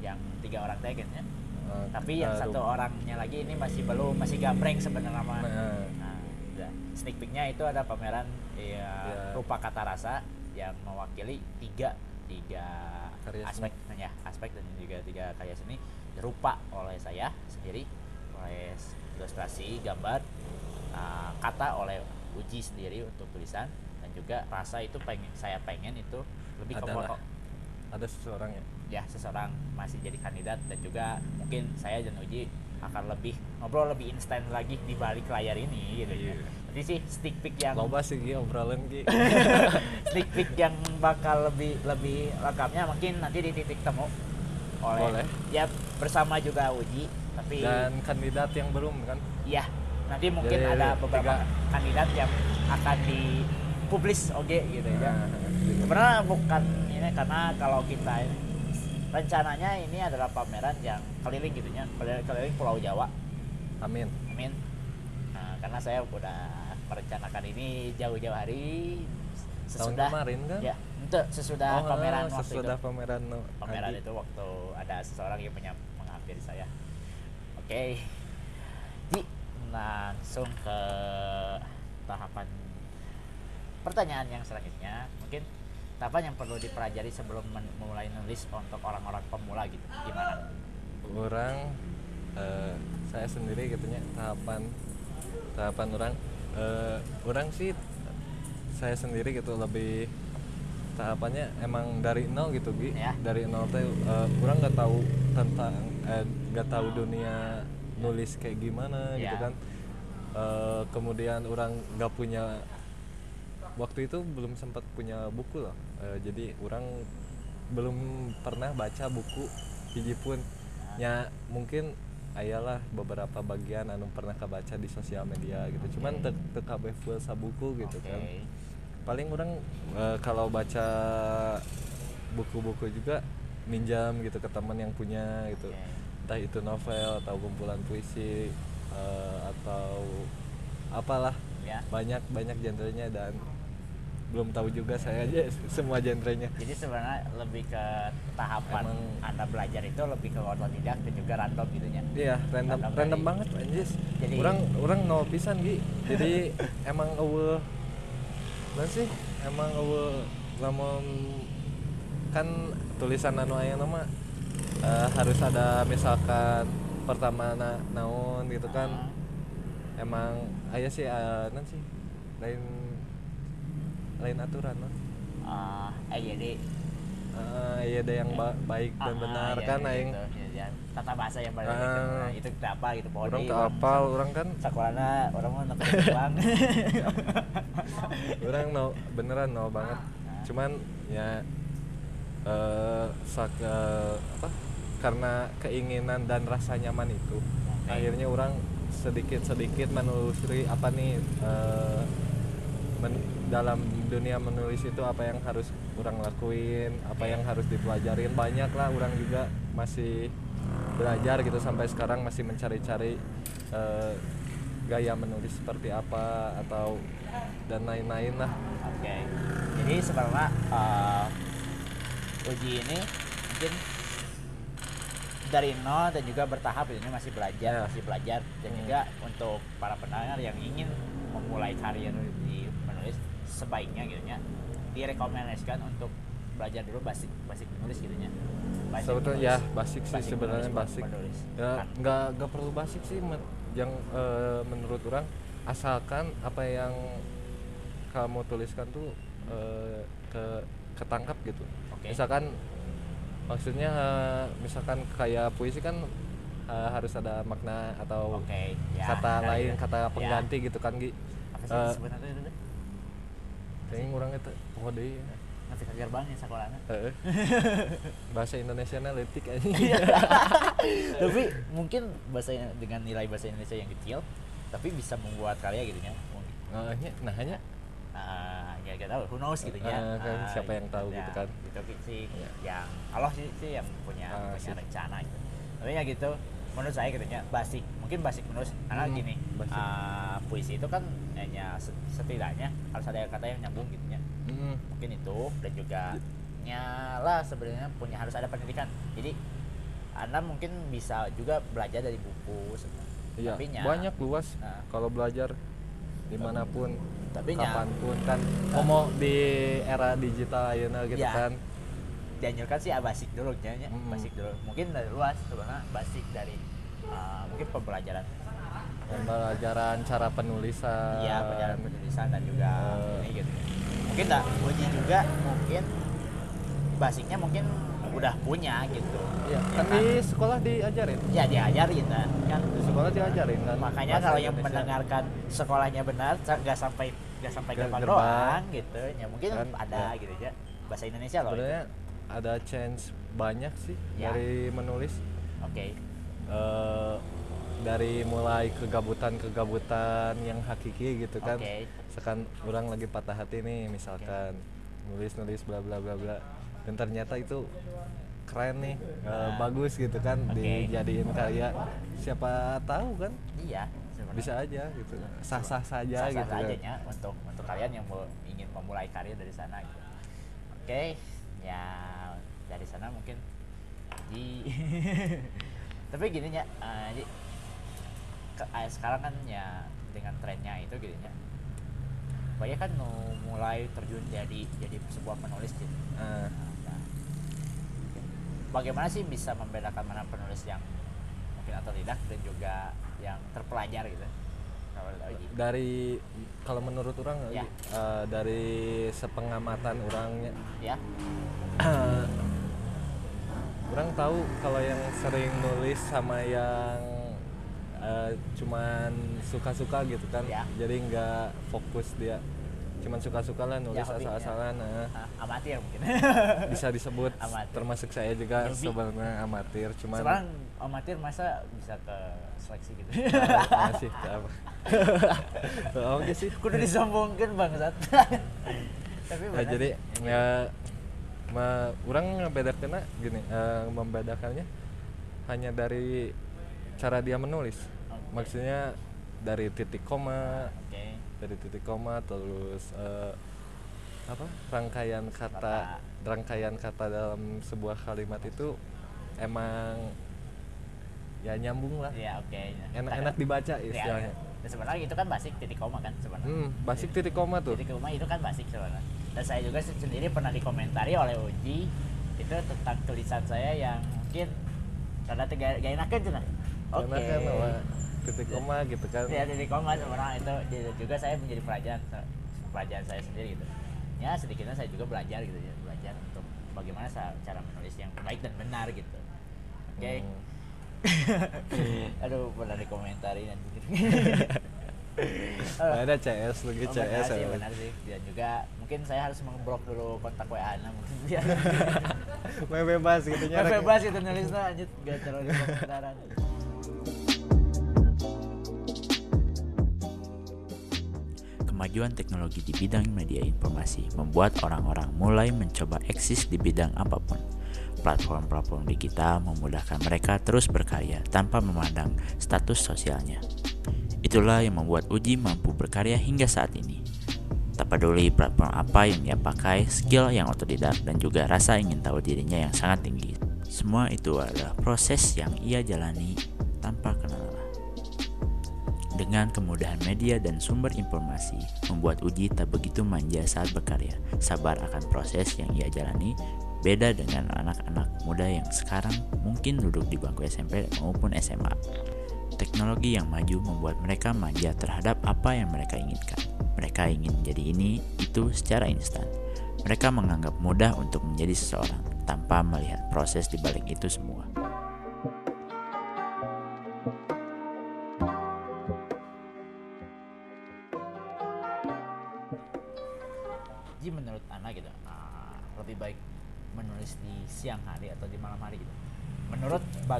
yang tiga orang teh kayaknya Eh, tapi yang eh, satu orangnya lagi ini masih belum masih gambreng sebenarnya Heeh. nah, udah. sneak peeknya itu ada pameran ya, Ya. rupa kata rasa yang mewakili tiga tiga Karya aspek ya aspek dan juga tiga karya seni rupa oleh saya sendiri oleh ilustrasi gambar uh, kata oleh uji sendiri untuk tulisan dan juga rasa itu pengen saya pengen itu lebih ke foto ada seseorang ya ya seseorang masih jadi kandidat dan juga mungkin saya dan Uji akan lebih ngobrol lebih instan lagi di balik layar ini gitu ya. Iya. Nanti sih stick pick yang loba sih Gi, obrolan Gi sneak peek yang bakal lebih lebih lengkapnya mungkin nanti di titik temu oleh Boleh. ya bersama juga Uji tapi dan kandidat yang belum kan? Ya nanti mungkin Jadi, ada beberapa tiga. kandidat yang akan dipublis oke gitu ya. Nah, sebenarnya bukan ini karena kalau kita rencananya ini adalah pameran yang keliling gitu ya keliling, keliling Pulau Jawa. Amin. Amin. Nah, karena saya udah merencanakan ini jauh-jauh hari tahun sesudah kemarin kan? Ya itu sesudah Oh, pameran waktu sesudah itu. pameran pameran itu waktu ada seseorang yang menyam, menghampiri saya oke. Ji langsung ke tahapan pertanyaan yang selanjutnya. Mungkin tahapan yang perlu dipelajari sebelum memulai nulis untuk orang-orang pemula gitu? Gimana? Orang eh, saya sendiri gitunya tahapan tahapan orang eh, orang sih saya sendiri gitu lebih tahapannya emang dari nol gitu Gi. Ya. dari nol teh eh, orang nggak tahu tentang eh, nggak tahu dunia nulis kayak gimana gitu Ya. kan Eh, kemudian orang nggak punya waktu itu belum sempat punya buku loh Eh, jadi orang belum pernah baca buku hiji pun ya mungkin ayalah beberapa bagian anu pernah kebaca di sosial media gitu cuman Oke. tek tek kabeh full sabuku gitu Oke. kan paling orang eh, kalau baca buku-buku juga minjam gitu ke teman yang punya gitu. Oke. entah itu novel atau kumpulan puisi eh, atau apalah. Ya. Banyak banyak genrenya dan belum tahu juga saya aja semua genrenya. Jadi sebenarnya lebih ke tahapan Emang- anda belajar itu lebih ke otodidak dan juga random gitu ya iya random Random random dari- banget anjis. Jadi- orang orang nol pisan Gi. Jadi emang eueuh nah sih? Emang eueuh lamun kan tulisan anu aya nama eh, harus ada misalkan pertama na, naon gitu kan. Ah, emang aya sih eh, nan sih lain lain aturan no? ah, eh jadi Eh, iya ada yang ba- baik dan ah, benar ya, kan gitu, aing. ya, ya. tata bahasa yang benar Ah. nah, itu apa gitu pokoknya orang deui tak apal orang kan? Sekolahnya orang mau nonton Jepang orang no beneran no banget. Cuman ya eh sak eh, apa karena keinginan dan rasa nyaman itu Oke. akhirnya orang sedikit sedikit menelusuri apa nih eh, men- dalam dunia menulis itu apa yang harus orang lakuin apa yang harus dipelajarin banyak lah orang juga masih belajar gitu sampai sekarang masih mencari-cari eh, gaya menulis seperti apa atau dan lain-lain lah Oke. Jadi sebenarnya uh, uji ini mungkin dari nol dan juga bertahap ini masih belajar, Ya. masih belajar dan Hmm. juga untuk para pendengar yang ingin memulai karir di menulis sebaiknya gitu ya direkomendasikan untuk belajar dulu basic basic menulis gitu ya. Basic sebetulnya menulis. ya basic sih Basic sebenarnya menulis, basic menulis. ya Kan. nggak nggak perlu basic sih men- yang eh, menurut orang asalkan apa yang kamu tuliskan tuh eh, ke ketangkap gitu Oke. misalkan maksudnya misalkan kayak puisi kan eh, harus ada makna atau Oke, ya, kata ya, lain ya. kata Ya. pengganti gitu kan Gi Apa sih sebenarnya itu? kayaknya orang itu oh deui ya. Ya bahasa Indonesia letik aja Iya. tapi mungkin bahasa dengan nilai bahasa Indonesia yang kecil tapi bisa membuat karya gitu ya nah, nya- nah hanya nah ya gak tahu who knows gitu ya Ah, kan siapa yang tahu gitu kan. itu sih Iya. yang Allah sih, sih yang punya Ah, punya sih. rencana gitu tapi ya gitu menurut saya gitu ya basic mungkin basic karena Hmm, gini basic. ah, puisi itu kan hanya se- setidaknya harus ada kata yang nyambung gitu ya Hmm. mungkin itu dan juga nyala sebenarnya punya harus ada pendidikan jadi anda mungkin bisa juga belajar dari buku sebenarnya. Iya, banyak luas Nah. kalau belajar di mana pun, Tapi kapan pun kan. Ngomong di era digital ayeuna gitu Iya. kan. dianjurkan sih ah, basic dulu ya, ya. Mm-mm. basic dulu mungkin dari luas sebenarnya basic dari uh, mungkin pembelajaran Pembelajaran cara penulisan. iya pembelajaran penulisan dan juga Eh. ini gitu mungkin tak uji juga mungkin basicnya mungkin udah punya gitu Iya, kan di sekolah diajarin. ya diajarin kan kan Di sekolah diajarin kan. makanya kalau yang Indonesia. mendengarkan sekolahnya benar nggak sampai nggak sampai gerbang gerbang. doang gitu ya mungkin Kan, ada ya. gitu ya bahasa Indonesia loh itu. sebenarnya ada chance banyak sih Ya. dari menulis oke Eh, dari mulai kegabutan-kegabutan yang hakiki gitu kan Oke. sekan orang lagi patah hati nih misalkan nulis-nulis bla bla bla bla dan ternyata itu keren nih Nah. bagus gitu kan Oke. dijadiin karya siapa tahu kan iya sebenarnya bisa aja gitu sah-sah saja Sah-sah gitu saja kan. ya untuk untuk kalian yang mau ingin memulai karir dari sana gitu. Oke, ya dari sana mungkin di tapi gini ya, ke- eh, sekarang kan ya dengan trennya itu gitu ya. Banyak kan mau mulai terjun jadi jadi sebuah penulis gitu. Nah, bagaimana sih bisa membedakan mana penulis yang mungkin atau tidak dan juga yang terpelajar gitu? Dari kalau menurut orang Ya. eh, dari sepengamatan orangnya ya orang tahu kalau yang sering nulis sama yang eh, cuman suka-suka gitu kan Ya. jadi nggak fokus dia cuman suka-suka lah nulis hobi, ya. asal-asalan nah. Ah, amatir mungkin. Bisa disebut Amatir. termasuk saya juga sebenarnya amatir cuman sekarang amatir masa bisa ke seleksi gitu? Ah, masih apa oke sih. Kudu disombongkan bangsat. Tapi Nah, jadi ya ma, orang membedakannya gini eh, membedakannya hanya dari cara dia menulis. Oke. maksudnya dari titik koma oke dari titik koma terus eh, apa rangkaian kata, Kata. rangkaian kata dalam sebuah kalimat itu emang ya nyambung lah. Ya oke. Enak-enak dibaca Ya, istilahnya. Dan sebenarnya itu kan basic titik koma kan sebenarnya. Hmm, basic titik koma tuh. titik koma itu kan basic sebenarnya. Dan saya juga se- sendiri pernah dikomentari oleh Uji itu tentang tulisan saya yang mungkin rada tega gak enakan cina oke. Karena wah, titik koma gitu kan. Ya titik koma sebenarnya itu. Juga saya menjadi pelajaran pelajaran saya sendiri gitu. Ya sedikitnya saya juga belajar gitu ya belajar untuk bagaimana cara menulis yang baik dan benar gitu. Oke? Hmm. aduh pernah dikomentarin anjir Nggak ada CS lagi Oh, CS benar sih, benar sih. Dan juga mungkin saya harus memblok dulu kontak WA Ana mungkin. Biar bebas gitu bebas itu nulisnya anjir gak terlalu di komentaran. Kemajuan teknologi di bidang media informasi membuat orang-orang mulai mencoba eksis di bidang apa pun. Platform-platform digital memudahkan mereka terus berkarya tanpa memandang status sosialnya. Itulah yang membuat Uji mampu berkarya hingga saat ini. Tak peduli platform apa yang ia pakai, skill yang otodidak, dan juga rasa ingin tahu dirinya yang sangat tinggi. Semua itu adalah proses yang ia jalani tanpa kenal. Dengan kemudahan media dan sumber informasi, membuat Uji tak begitu manja saat berkarya. Sabar akan proses yang ia jalani, beda dengan anak-anak muda yang sekarang mungkin duduk di bangku SMP maupun SMA. Teknologi yang maju membuat mereka manja terhadap apa yang mereka inginkan. Mereka ingin menjadi ini, itu secara instan. Mereka menganggap mudah untuk menjadi seseorang tanpa melihat proses di balik itu semua.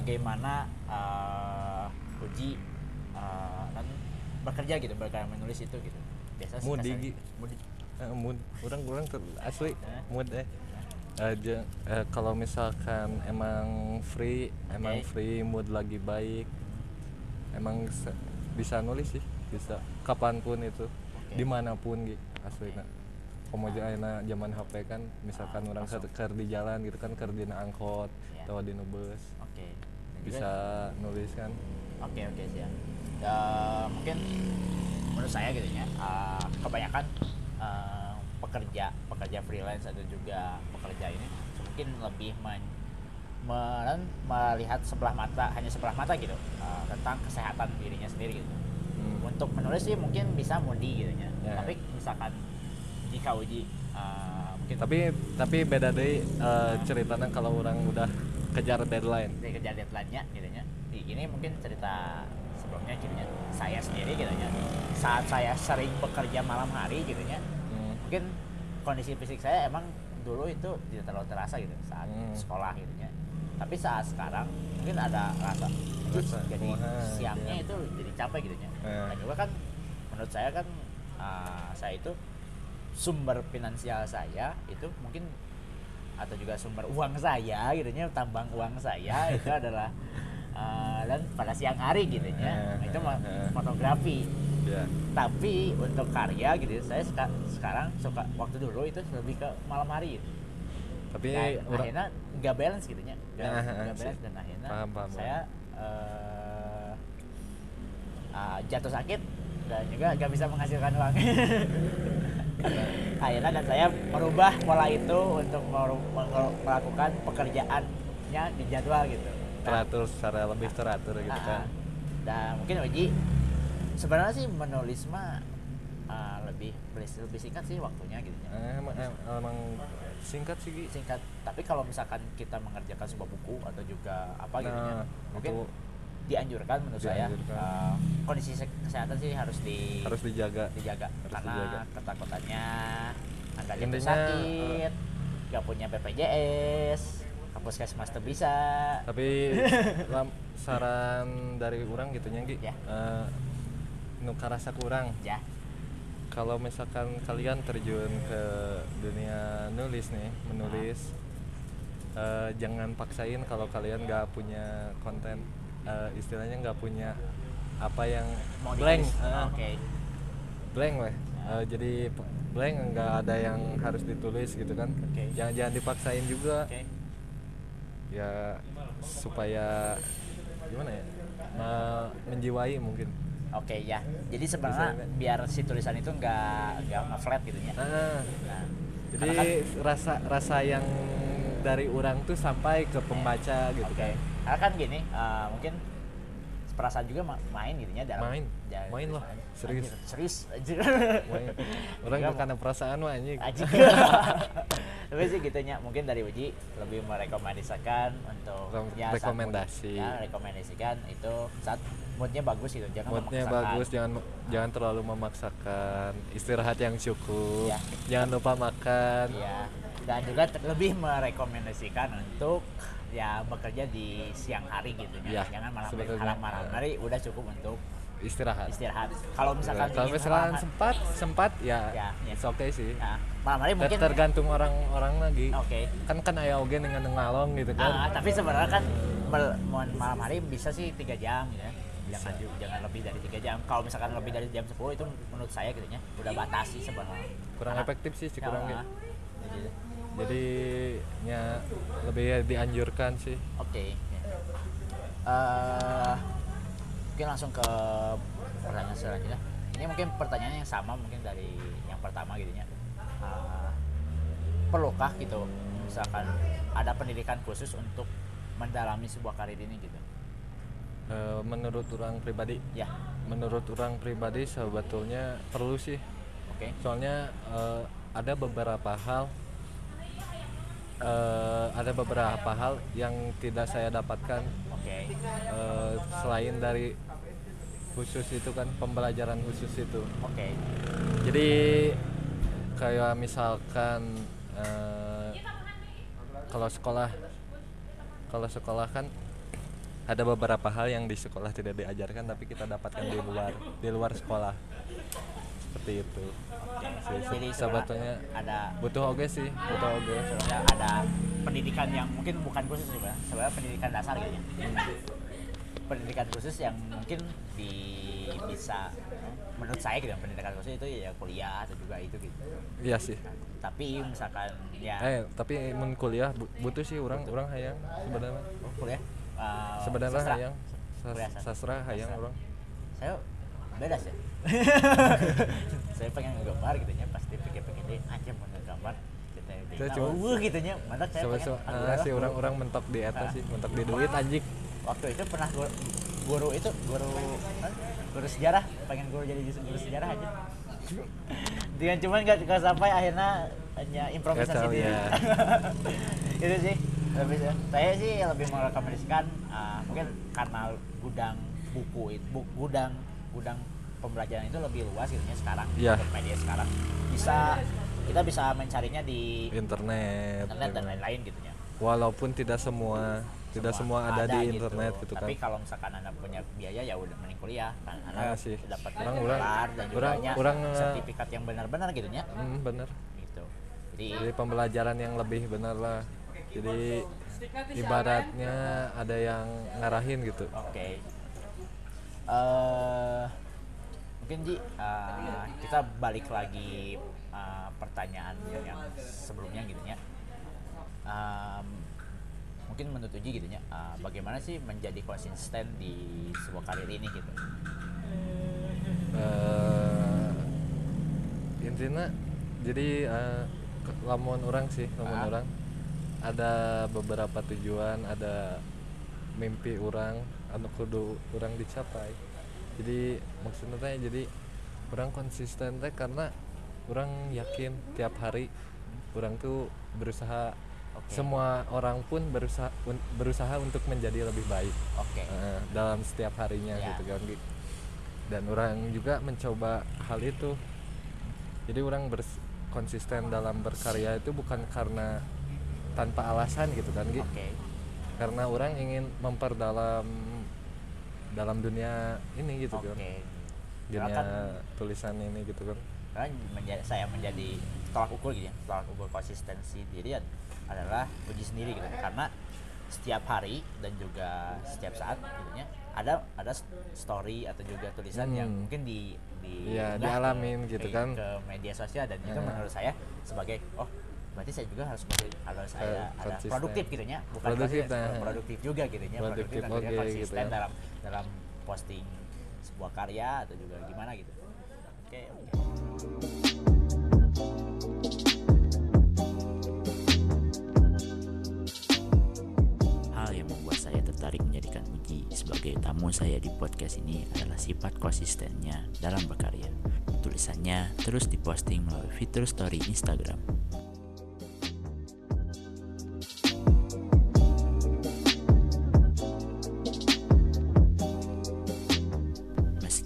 Bagaimana ah, Uji ah, kan bekerja gitu, berkarya menulis itu gitu. Biasa sih Moody, kasarnya. Gi. Moody. Eh, mood orang orang ter- asli Eh. mood eh Eh, ja- eh, kalau misalkan emang free emang free mood lagi baik emang se- bisa nulis sih bisa kapan pun itu Oke. di mana pun gitu asli nak komo ayeuna zaman HP kan misalkan Ah, orang ker, ker di jalan gitu kan ker di angkot Ya. atau di bus Oke. Dan bisa nulis kan Oke oke siap. Ya, mungkin menurut saya gitu ya, uh, kebanyakan uh, pekerja pekerja freelance atau juga pekerja ini mungkin lebih men- men- melihat sebelah mata hanya sebelah mata gitu uh, tentang kesehatan dirinya sendiri gitu. Hmm. Untuk menulis sih mungkin bisa mudi gitu ya. Ya. Tapi misalkan jika uji uh, mungkin tapi tapi beda deh uh, ceritanya kalau orang udah kejar deadline dari kejar deadline-nya gitu nya ini mungkin cerita sebelumnya gitu nya saya sendiri gitu nya saat saya sering bekerja malam hari gitu nya hmm. mungkin kondisi fisik saya emang dulu itu tidak terlalu terasa gitu saat Hmm. sekolah gitu nya tapi saat sekarang mungkin ada rasa "Ih, Rasa, jadi wah, siangnya iya. itu jadi capek gitu nya Eh. dan juga kan menurut saya kan uh, saya itu sumber finansial saya itu mungkin atau juga sumber uang saya gitu nya tambang uang saya itu adalah uh, dan pada siang hari gitu nya Eh, itu fotografi. Ya. Tapi untuk karya gitu saya seka- sekarang suka waktu dulu itu lebih ke malam hari gitu. tapi Nah, orang akhirnya nggak balance gitu nya nggak Ah, ah, sih. balance dan akhirnya Paham, paham, saya eh, ah, jatuh sakit dan juga nggak bisa menghasilkan uang. Akhirnya dan saya merubah pola itu untuk melakukan pekerjaannya di jadwal gitu Nah, teratur secara lebih teratur gitu Ah, kan ah. dan mungkin Uji sebenarnya sih menulis mah ah, lebih lebih singkat sih waktunya gitu ya. Eh, emang, em- emang singkat sih singkat tapi kalau misalkan kita mengerjakan sebuah buku atau juga apa gitu ya Nah, mungkin itu dianjurkan menurut saya Dianjurkan. ah, kondisi se- kesehatan sih harus di harus dijaga dijaga harus karena dijaga. ketakutannya anda jatuh sakit nggak punya BPJS puskesmas tuh bisa. Tapi lam- saran dari orang gitu Gi Ya. Eh, nu karasa kurang. Ya. Kalau misalkan kalian terjun ke dunia nulis nih menulis eh, jangan paksain kalau kalian nggak punya konten eh, istilahnya nggak punya apa yang mau blank. eh, oke blank lah. Eh, jadi blank nggak ada yang harus ditulis gitu kan. Oke. jangan jangan dipaksain juga. Oke. Ya supaya gimana ya? Me- menjiwai mungkin. Oke ya, jadi sebenarnya Bisa, biar si tulisan itu nggak nggak nge-flat gitu ya. nah, Nah, jadi kan- rasa rasa yang dari orang tuh sampai ke pembaca gitu oke. kan. Karena kan gini, eh, mungkin perasaan juga ma- main gitu ya dalam Main. dalam Main lah. Serius. Anjir, serius anjir. Orang Juga bukan perasaan mah anjing Anjing. Tapi sih gitunya mungkin dari Uji lebih merekomendasikan untuk saat rekomendasi. ya, rekomendasikan itu saat moodnya bagus gitu, jangan moodnya memaksakan. bagus jangan jangan terlalu memaksakan istirahat yang cukup Ya. jangan lupa makan Iya. Dan juga lebih merekomendasikan untuk ya bekerja di siang hari gitu ya. Jangan malam malam malam hari udah cukup untuk istirahat istirahat. Kalau misalkan kalau misalkan sempat sempat ya, Ya, ya. it's okay sih ya, malam hari mungkin tergantung orang-orang lagi Oke. kan kan aya oge dengan ngalong gitu kan Ah, tapi sebenarnya kan malam hari bisa sih tiga jam ya. Jangan ju- jangan lebih dari tiga jam. Kalau misalkan lebih dari jam 10 itu menurut saya gitu ya udah batasi sebenarnya. kurang Karena- efektif sih Ya, kurang ah. Jadi, jadi ya lebih dianjurkan sih Oke. Eh, mungkin langsung ke pertanyaan selanjutnya. Ini mungkin pertanyaan yang sama mungkin dari yang pertama gitu ya. Eh, perlukah gitu misalkan ada pendidikan khusus untuk mendalami sebuah karir ini gitu? Eh, menurut orang pribadi Ya, menurut orang pribadi sebetulnya perlu sih oke. soalnya eh, ada beberapa hal eh, ada beberapa hal yang tidak saya dapatkan Oke. eh, selain dari khusus itu kan pembelajaran khusus itu Oke. jadi kayak misalkan eh, kalau sekolah kalau sekolah kan ada beberapa hal yang di sekolah tidak diajarkan tapi kita dapatkan di luar di luar sekolah seperti itu sih se- Jadi sebetulnya ada butuh oge sih butuh oge sebenarnya ada pendidikan yang mungkin bukan khusus sih Pak. sebenarnya pendidikan dasar gitu ya. pendidikan khusus yang mungkin di bisa menurut saya gitu pendidikan khusus itu ya kuliah atau juga itu gitu iya sih tapi misalkan ya eh tapi mun kuliah bu- butuh sih orang orang hayang sebenarnya oh, kuliah uh, sebenarnya sastra. hayang sastra. sastra hayang Sastra. orang saya beda sih saya pengen ngegambar gitu nya pasti pikir-pikir deh aja mau ngegambar Saya nah, cuma- wuh gitu nya mana saya Coba pengen ah, ah, udahlah, si orang-orang mentok di atas sih, mentok di duit anjing. waktu itu pernah guru, guru itu guru hah? guru sejarah pengen guru jadi guru sejarah aja dengan cuman gak, gak sampai akhirnya hanya improvisasi diri ya. itu sih lebih saya sih lebih merekomendasikan uh, mungkin karena gudang buku itu bu- gudang gudang pembelajaran itu lebih luas gitu ya sekarang Iya. untuk media sekarang. Bisa kita bisa mencarinya di internet, internet dan lain-lain gitu ya. Walaupun tidak semua tidak semua, ada, di gitu. internet gitu, kan. tapi kalau misalkan anda punya biaya ya udah mending kuliah. Kan anda sih. dapat Orang- gelar orang- dan juga orang- eh, sertifikat yang benar-benar gitu ya. Hmm, bener gitu. Jadi jadi pembelajaran yang lebih benar lah. Jadi ibaratnya ada yang ngarahin gitu. Oke. Eh, mungkin Ji, eh, kita balik lagi eh, pertanyaan yang sebelumnya gitu ya. Em, mungkin menurut Uji gitu ya, eh, bagaimana sih menjadi konsisten di sebuah karir ini gitu? eh intinya jadi ke- lamun orang sih lamun Ah. orang ada beberapa tujuan ada mimpi orang anu kudu orang dicapai jadi maksudnya teh jadi orang konsisten teh karena orang yakin tiap hari orang tuh berusaha Oke. semua orang pun berusaha un- berusaha untuk menjadi lebih baik Oke. Eh, dalam setiap harinya Ya. gitu kan dan orang juga mencoba hal itu jadi orang bers- konsisten dalam berkarya itu bukan karena tanpa alasan gitu kan Gi. Oke. karena orang ingin memperdalam dalam dunia ini gitu Oke. kan dunia kan tulisan ini gitu kan karena menjadi, saya menjadi tolak ukur gitu ya tolak ukur konsistensi diri ad- adalah uji sendiri gitu karena setiap hari dan juga setiap saat gitu ya ada ada story atau juga tulisan yang Hmm. mungkin di di unggah dialamin ke- gitu ke- kan. ke media sosial dan itu Heeh. menurut saya sebagai oh berarti saya juga harus harus harus saya Harus ada konsisten. produktif gitu ya bukan Produktif, konsisten, nah. produktif juga gitu ya Produktif, dan juga oke, gitu konsisten ya. dalam dalam posting sebuah karya atau juga gimana gitu oke oke Hal yang membuat saya tertarik menjadikan Uji sebagai tamu saya di podcast ini adalah sifat konsistennya dalam berkarya. Tulisannya terus diposting melalui fitur story Instagram.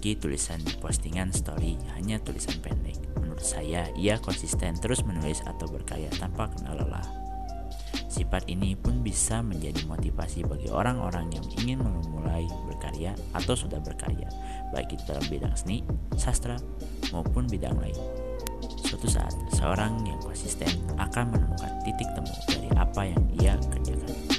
Meski tulisan di postingan story hanya tulisan pendek, menurut saya ia konsisten terus menulis atau berkarya tanpa kenal lelah. Sifat ini pun bisa menjadi motivasi bagi orang-orang yang ingin memulai berkarya atau sudah berkarya, baik itu dalam bidang seni, sastra, maupun bidang lain. Suatu saat, seorang yang konsisten akan menemukan titik temu dari apa yang ia kerjakan.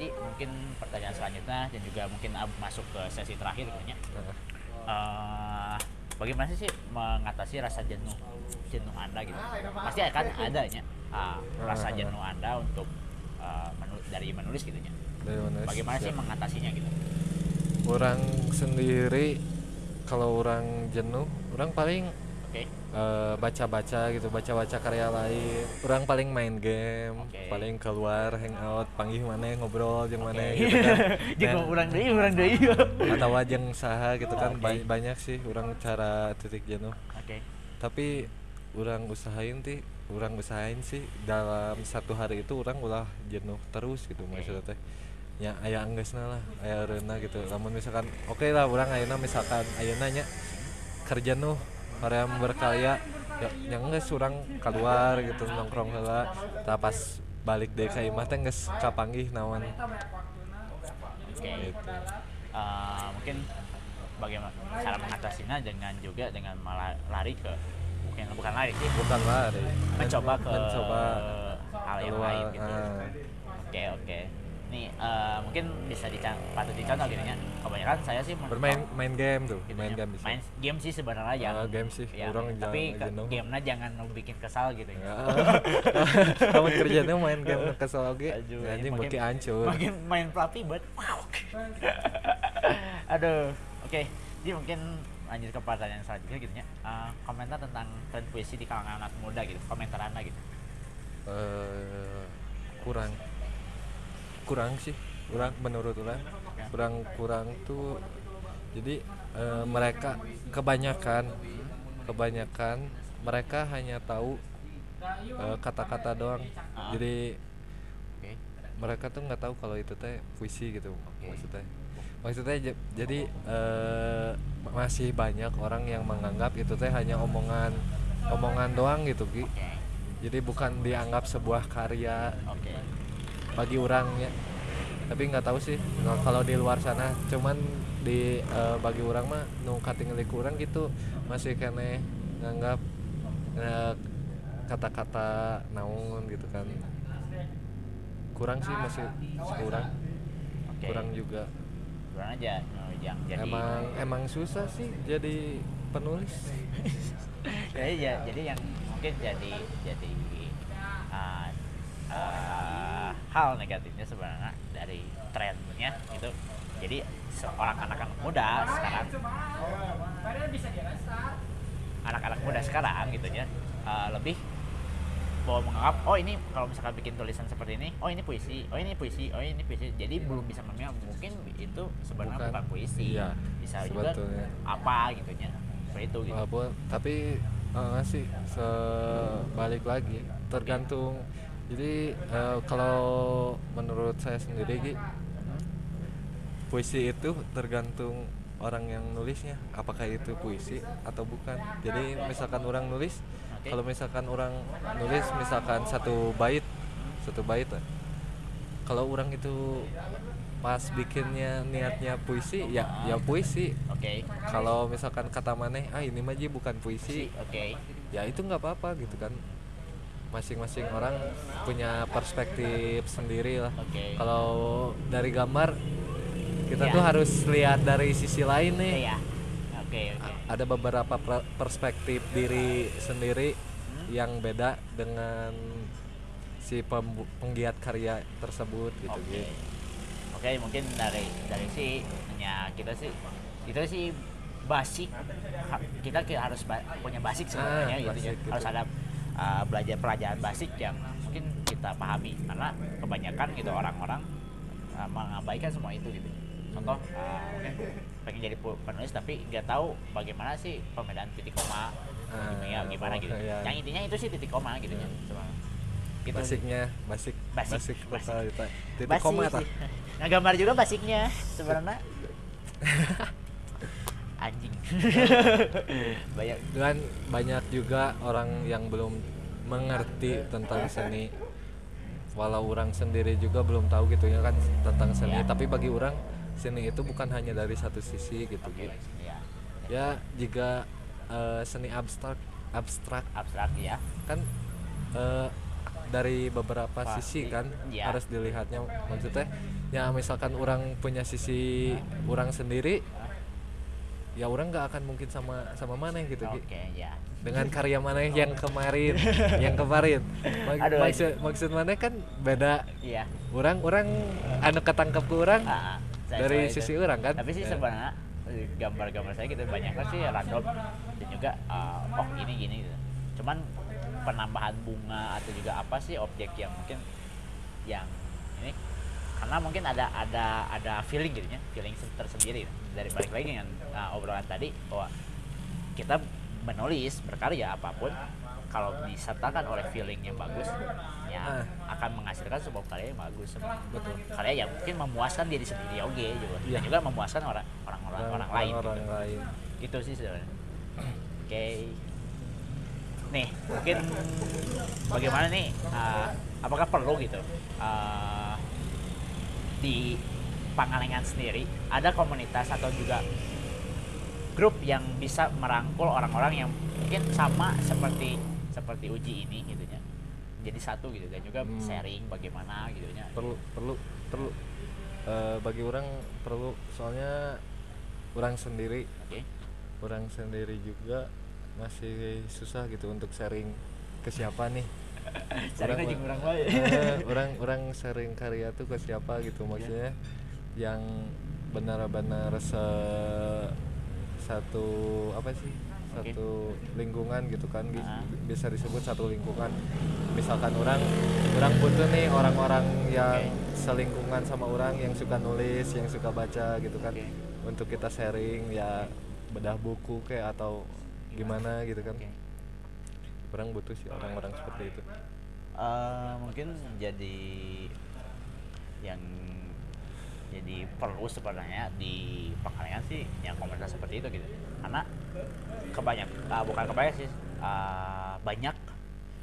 Ji, mungkin pertanyaan selanjutnya dan juga mungkin masuk ke sesi terakhir kayaknya. Eh, bagaimana sih mengatasi rasa jenuh jenuh Anda gitu? Pasti akan ada ya ah, rasa jenuh Anda untuk eh, menu- dari menulis gitu ya. Menulis, Bagaimana sih mengatasinya gitu? orang sendiri kalau orang jenuh orang paling Oke. eh, baca-baca gitu baca-baca karya lain orang paling main game Oke. paling keluar hangout panggil mana ngobrol jeung mana Oke. gitu kan Jeung Nah, urang deui, urang deui. atau jeung saha gitu kan Oke. ba- banyak sih orang cara titik jenuh Oke. tapi orang usahain sih orang usahain sih dalam satu hari itu orang ulah jenuh terus gitu maksudnya teh ya aya anggesna lah aya reuna gitu namun misalkan oke lah orang ayeuna misalkan ayeuna nya kerja nuh hoream berkarya ya yang geus urang keluar gitu nongkrong heula tah pas balik deui ka imah teh geus kapanggih naon Oke. gitu Eh, mungkin bagaimana cara mengatasinya dengan juga dengan malah lari ke mungkin bukan lari sih bukan lari mencoba ke mencoba hal yang lain gitu. ah. Oke oke. Nih eh, mungkin bisa dican patut dicontoh gitu ya. Kebanyakan saya sih bermain main game tuh gitu main ya. game bisa main game sih sebenarnya yang Ah, game sih. yang- Orang tapi jangan ke, gamenya jangan bikin kesal gitu ya. kamu kerjanya main game Aduh, anjing makin- beki hancur Makin main Flappy Bird. Wow. Aduh. Oke. Jadi mungkin lanjut ke pertanyaan selanjutnya gitu ya. Eh, komentar tentang tren puisi di kalangan anak muda gitu. Komentar Anda gitu. eh, kurang kurang sih kurang menurut orang kurang kurang tuh jadi eh, mereka kebanyakan kebanyakan mereka hanya tahu eh, kata-kata doang Ah. jadi mereka tuh nggak tahu kalau itu teh puisi gitu maksudnya maksudnya jadi eh, masih banyak orang yang menganggap itu teh hanya omongan omongan doang gitu Ki. Jadi bukan dianggap sebuah karya. Bagi orangnya tapi nggak tahu sih Nah, kalau di luar sana. Cuman di eh, bagi orang mah nu katingali kurang gitu masih kene nganggap eh, kata-kata naon gitu kan. Kurang sih masih kurang. Oke. kurang juga. Kurang aja no, yang jadi emang emang susah sih jadi penulis. Jadi ya jadi yang mungkin jadi jadi uh, uh, hal negatifnya sebenarnya dari trennya itu. Jadi seorang anak-anak muda sekarang. Anak-anak muda sekarang gitu ya uh, lebih bahwa menganggap oh ini kalau misalkan bikin tulisan seperti ini oh ini puisi oh ini puisi oh ini puisi. Jadi belum bisa memilih mungkin itu sebenarnya Bukan. bukan, puisi. Iya, bisa juga sebetulnya. apa gitu ya seperti itu gitu. Walaupun tapi eh, sih sebalik lagi tergantung jadi eh, kalau menurut saya sendiri Gi, puisi itu tergantung orang yang nulisnya. Apakah itu puisi atau bukan. Jadi misalkan orang nulis Oke. kalau misalkan orang nulis misalkan satu bait satu bait lah. kalau orang itu pas bikinnya niatnya puisi ya ya puisi. Oke. Kalau misalkan kata maneh ah ini mah bukan puisi oke. Ya itu nggak apa-apa gitu kan masing-masing orang punya perspektif sendiri lah. Oke. kalau dari gambar kita Iya. tuh harus lihat dari sisi lain nih. Oke oke. A- ada beberapa per- perspektif diri sendiri yang beda dengan si penggiat karya tersebut gitu oke. Gitu oke mungkin dari dari si hanya kita sih itu sih basic kita ki- harus ba- punya basic sebenarnya Ah, gitu ya. gitu. harus ada uh, belajar pelajaran basic yang mungkin kita pahami karena kebanyakan gitu orang-orang uh, mengabaikan semua itu gitu contoh uh, mungkin pengen jadi penulis tapi nggak tahu bagaimana sih perbedaan titik koma Ah, gitu ya, gimana oh, gitu iya. yang intinya itu sih titik koma gitu ya. Gitu basicnya basic Basic, basic, basic. titik Basic koma Nah, gambar juga basicnya sebenarnya. Anjing. Banyak. dan banyak juga orang yang belum mengerti tentang seni walau orang sendiri juga belum tahu gitu ya kan tentang seni Iya. tapi bagi orang seni itu bukan hanya dari satu sisi gitu gitu. ya. ya jika eh, seni abstrak abstrak Abstrak ya. kan eh, dari beberapa Pasti, sisi kan iya. harus dilihatnya maksudnya ya misalkan orang punya sisi orang sendiri ya orang nggak akan mungkin sama sama mana gitu. Oke, ya. dengan karya mana yang kemarin yang kemarin Mak- Aduh, maksud maksud mana kan beda Iya. orang orang anu ketangkep ke orang. Saya- dari itu. sisi orang kan Tapi sih Eh, sebenarnya eh, gambar-gambar saya gitu banyak kan sih random dan juga ah, oh gini gini gitu. Cuman penambahan bunga atau juga apa sih objek yang mungkin yang ini karena mungkin ada ada ada feeling gitu ya feeling se- tersendiri dari balik lagi dengan uh, obrolan tadi bahwa kita menulis berkarya apa pun kalau disertakan oleh feeling yang bagus ya Ah. akan menghasilkan sebuah karya yang bagus Betul. karya yang mungkin memuaskan diri sendiri oke juga Iya. dan juga memuaskan orang orang orang, orang lain orang gitu. lain itu sih sebenarnya oke nih mungkin bagaimana nih uh, apakah perlu gitu uh, di Pangalengan sendiri ada komunitas atau juga grup yang bisa merangkul orang-orang yang mungkin sama seperti seperti uji ini gitu ya. Jadi satu gitu dan juga Hmm. sharing bagaimana gitu ya. Perlu perlu perlu Eh, bagi orang perlu soalnya orang sendiri oke. orang sendiri juga masih susah gitu untuk sharing ke siapa nih aja Orang- orang lain Eh, orang orang sharing karya tuh ke siapa gitu maksudnya yang benar-benar se satu apa sih satu lingkungan gitu kan bi- Ah. bisa disebut satu lingkungan misalkan orang orang butuh nih orang-orang yang Oke. selingkungan sama orang yang suka nulis yang suka baca gitu kan Oke. untuk kita sharing ya bedah buku kayak atau gimana gitu kan Oke. Orang butuh sih orang-orang seperti itu. Eh, mungkin jadi yang jadi perlu sebenarnya di Pangalengan sih yang komunitas seperti itu gitu. Karena kebanyak ah, bukan kebanyak sih ah, banyak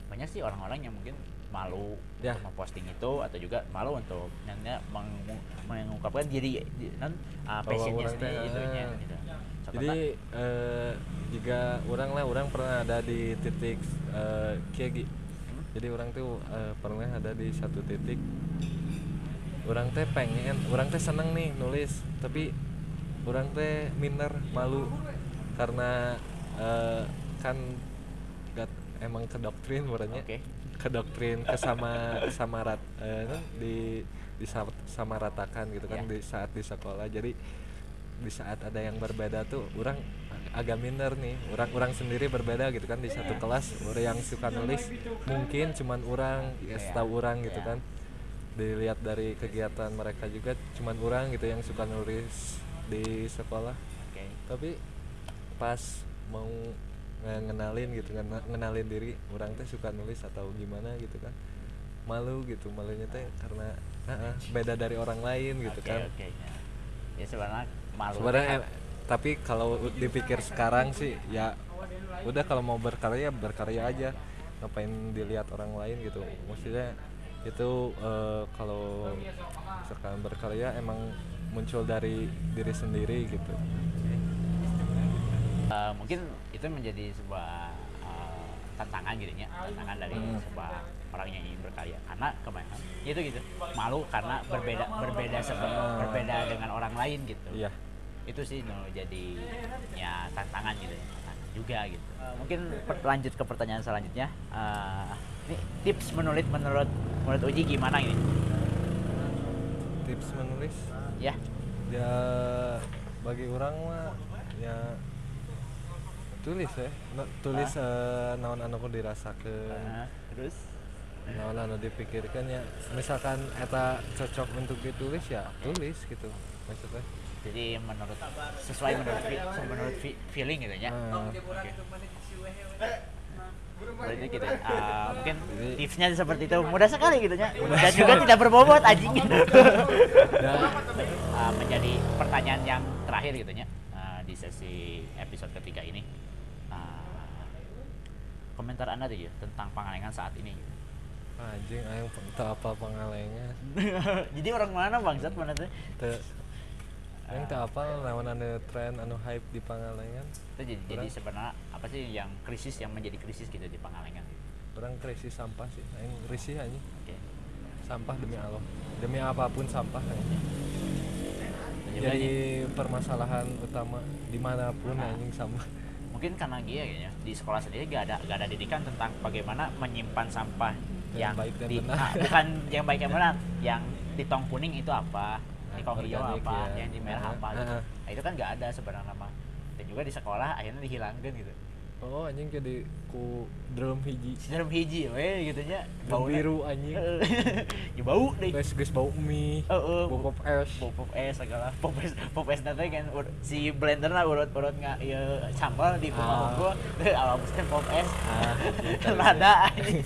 banyak sih orang-orang yang mungkin malu Ya. untuk memposting itu atau juga malu untuk nanya mengu- mengungkapkan diri di- non Bahwa passionnya orang sendiri teh, gitu jadi eh, jika orang lah orang pernah ada di titik eh, gi- Hmm? jadi orang tuh eh, pernah ada di satu titik orang teh pengen orang teh seneng nih nulis tapi orang teh minder malu karena eh, kan gak emang ke doktrin berarti Oke. ke doktrin ke sama sama rat eh, di di sama ratakan gitu kan Ya. di saat di sekolah jadi di saat ada yang berbeda tuh orang ag- agak minder nih orang orang sendiri berbeda gitu kan di satu kelas orang yang suka nulis mungkin cuman orang ya Ya. setahu orang gitu Ya. kan dilihat dari kegiatan mereka juga cuman orang gitu yang suka nulis di sekolah Oke. tapi pas mau nge- ngenalin gitu ngena- ngenalin diri orang teh suka nulis atau gimana gitu kan malu gitu malunya teh karena ah, beda dari orang lain gitu Oke, kan oke, ya. ya sebenarnya malu sebenarnya tapi kalau dipikir sekarang sih ya udah kalau mau berkarya berkarya aja. Ngapain dilihat orang lain gitu. Maksudnya itu eh, kalau sekarang berkarya emang muncul dari diri sendiri gitu. Eh, mungkin itu menjadi sebuah eh, tantangan gitu ya tantangan dari Hmm. sebuah orang yang ingin berkarya. Karena kebanyakan ya itu gitu malu karena berbeda berbeda seperti Ah. berbeda dengan orang lain gitu. Iya itu sih no, jadi ya tantangan gitu ya tantangan juga gitu. Eh, mungkin lanjut ke pertanyaan selanjutnya. Ini tips menulis menurut menurut Uji gimana ini? Tips menulis? Ya. Ya bagi orang mah ya tulis ya. No- tulis eh, naon anu ku dirasakeun. Eh, terus? Naon anu dipikirkan ya misalkan eta cocok untuk ditulis ya tulis gitu maksudnya jadi menurut sesuai menurut menurut feeling gitu ya Nah, Oke. Berarti gitu. ya. Ah, mungkin tipsnya seperti itu mudah sekali gitu ya. Dan juga tidak berbobot anjing. dan Ah, menjadi pertanyaan yang terakhir gitu ya ah, di sesi episode ketiga ini. Ah, komentar Anda tuh ya tentang Pangalengan saat ini. gitu. anjing teu apa pangalengan Jadi orang mana bangsat mana tuh? Aing teu apa naon anu tren anu hype di pangalengan Itu jadi, jadi sebenarnya apa sih yang krisis yang menjadi krisis gitu di Pangalengan? orang krisis sampah sih aing risih anjing Oke. sampah demi Allah demi apa pun sampah juga jadi permasalahan utama di mana pun Ah. anjing sama mungkin karena dia kayaknya di sekolah sendiri gak ada gak ada didikan tentang bagaimana menyimpan sampah Yang yang, baik dan di, benar. ah, bukan yang baik yang benar yang di tong kuning itu apa di Nah, organik apa ya. yang di merah Ah, apa gitu. Ah. nah, itu kan nggak ada sebenarnya mah dan juga di sekolah akhirnya dihilangkan gitu. Oh anjing jadi ku drum hiji. Dalam hiji we gitu nya Drum biru anjing. Ya bau deh. Guys guys bau mie Heeh, bau pop es. Pop pop es segala. Pop es pop es nanti kan si blender lah urut urut nggak ya sambal di rumah Ah. gua. Alam kan pop es. Ah, tahu lada anjing.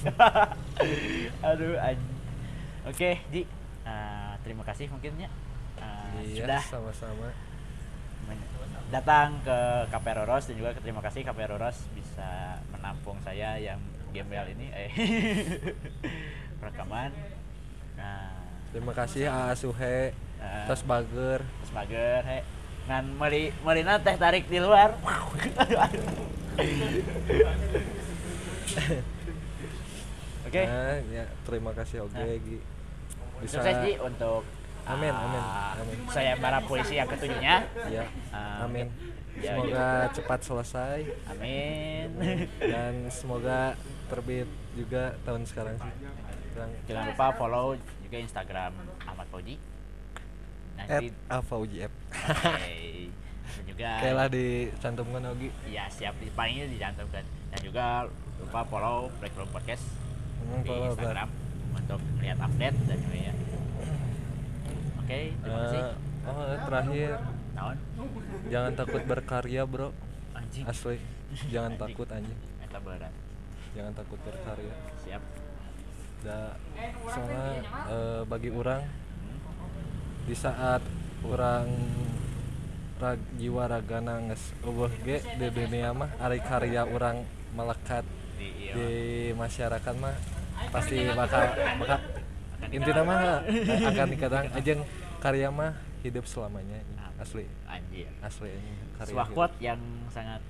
aduh anjing oke Ji. Eh, terima kasih mungkinnya iya sudah. sama-sama. Datang ke KP Roros dan juga terima kasih KP Roros bisa menampung saya yang gembel ini. Eh rekaman. Nah terima kasih A Suhe. Ah. tas bager. terus mager he. Ngan meli melina teh tarik di luar. Oke. Nah, ya terima kasih oke Nah. Gi. bisa sukses Ji untuk Amin, ah, amin, amin. saya para polisi yang ketujuhnya. Ya Ah, amin. Ya, semoga cepat selesai. Amin. Dan semoga terbit juga tahun sekarang sih. Jangan lupa follow juga Instagram Ahmad Fauji. At nanti Alfauji app Oke. dan juga Kayak lah dicantumkan Ogi. ya siap. Di palingnya dicantumkan dan juga lupa follow Breakroom Podcast Hmm, di Instagram untuk lihat update dan juga ya oke terima kasih Eh, oh, terakhir tahun jangan takut berkarya, Bro. anjing Asli. Jangan Anjing. takut anjing. Eta berat Jangan takut berkarya. siap Da, soalnya eh, bagi orang di saat orang rag, jiwa ragana geus eueuh ge di dunia mah ari karya orang melekat di iya di masyarakat mah pasti bakal bakal intinya mah akan dikatakan ajeng karya mah hidup selamanya asli anjir asli karya hidup. quote yang sangat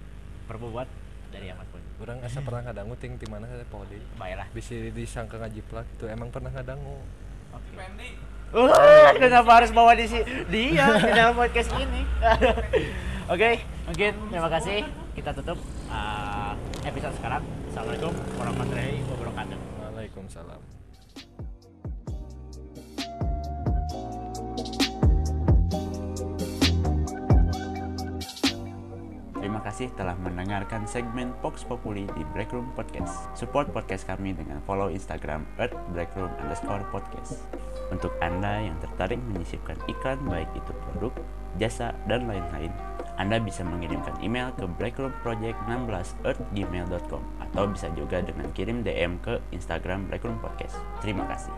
berbobot dari Ahmad pun orang asa pernah ngadangu ting di mana saya poho deui baiklah bisa disangka ngajiplak itu emang pernah ngadangu Uh, kenapa harus bawa di si dia di dalam podcast ini? Oke, mungkin terima kasih. Kita tutup uh, episode sekarang. Assalamualaikum warahmatullahi wabarakatuh. Waalaikumsalam Terima kasih telah mendengarkan segmen Vox Populi di Breakroom Podcast. Support podcast kami dengan follow Instagram at breakroom underscore podcast. Untuk Anda yang tertarik menyisipkan iklan baik itu produk, jasa, dan lain-lain, Anda bisa mengirimkan email ke breakroomproject16 at gmail.com atau bisa juga dengan kirim DM ke Instagram Breakroom Podcast. Terima kasih.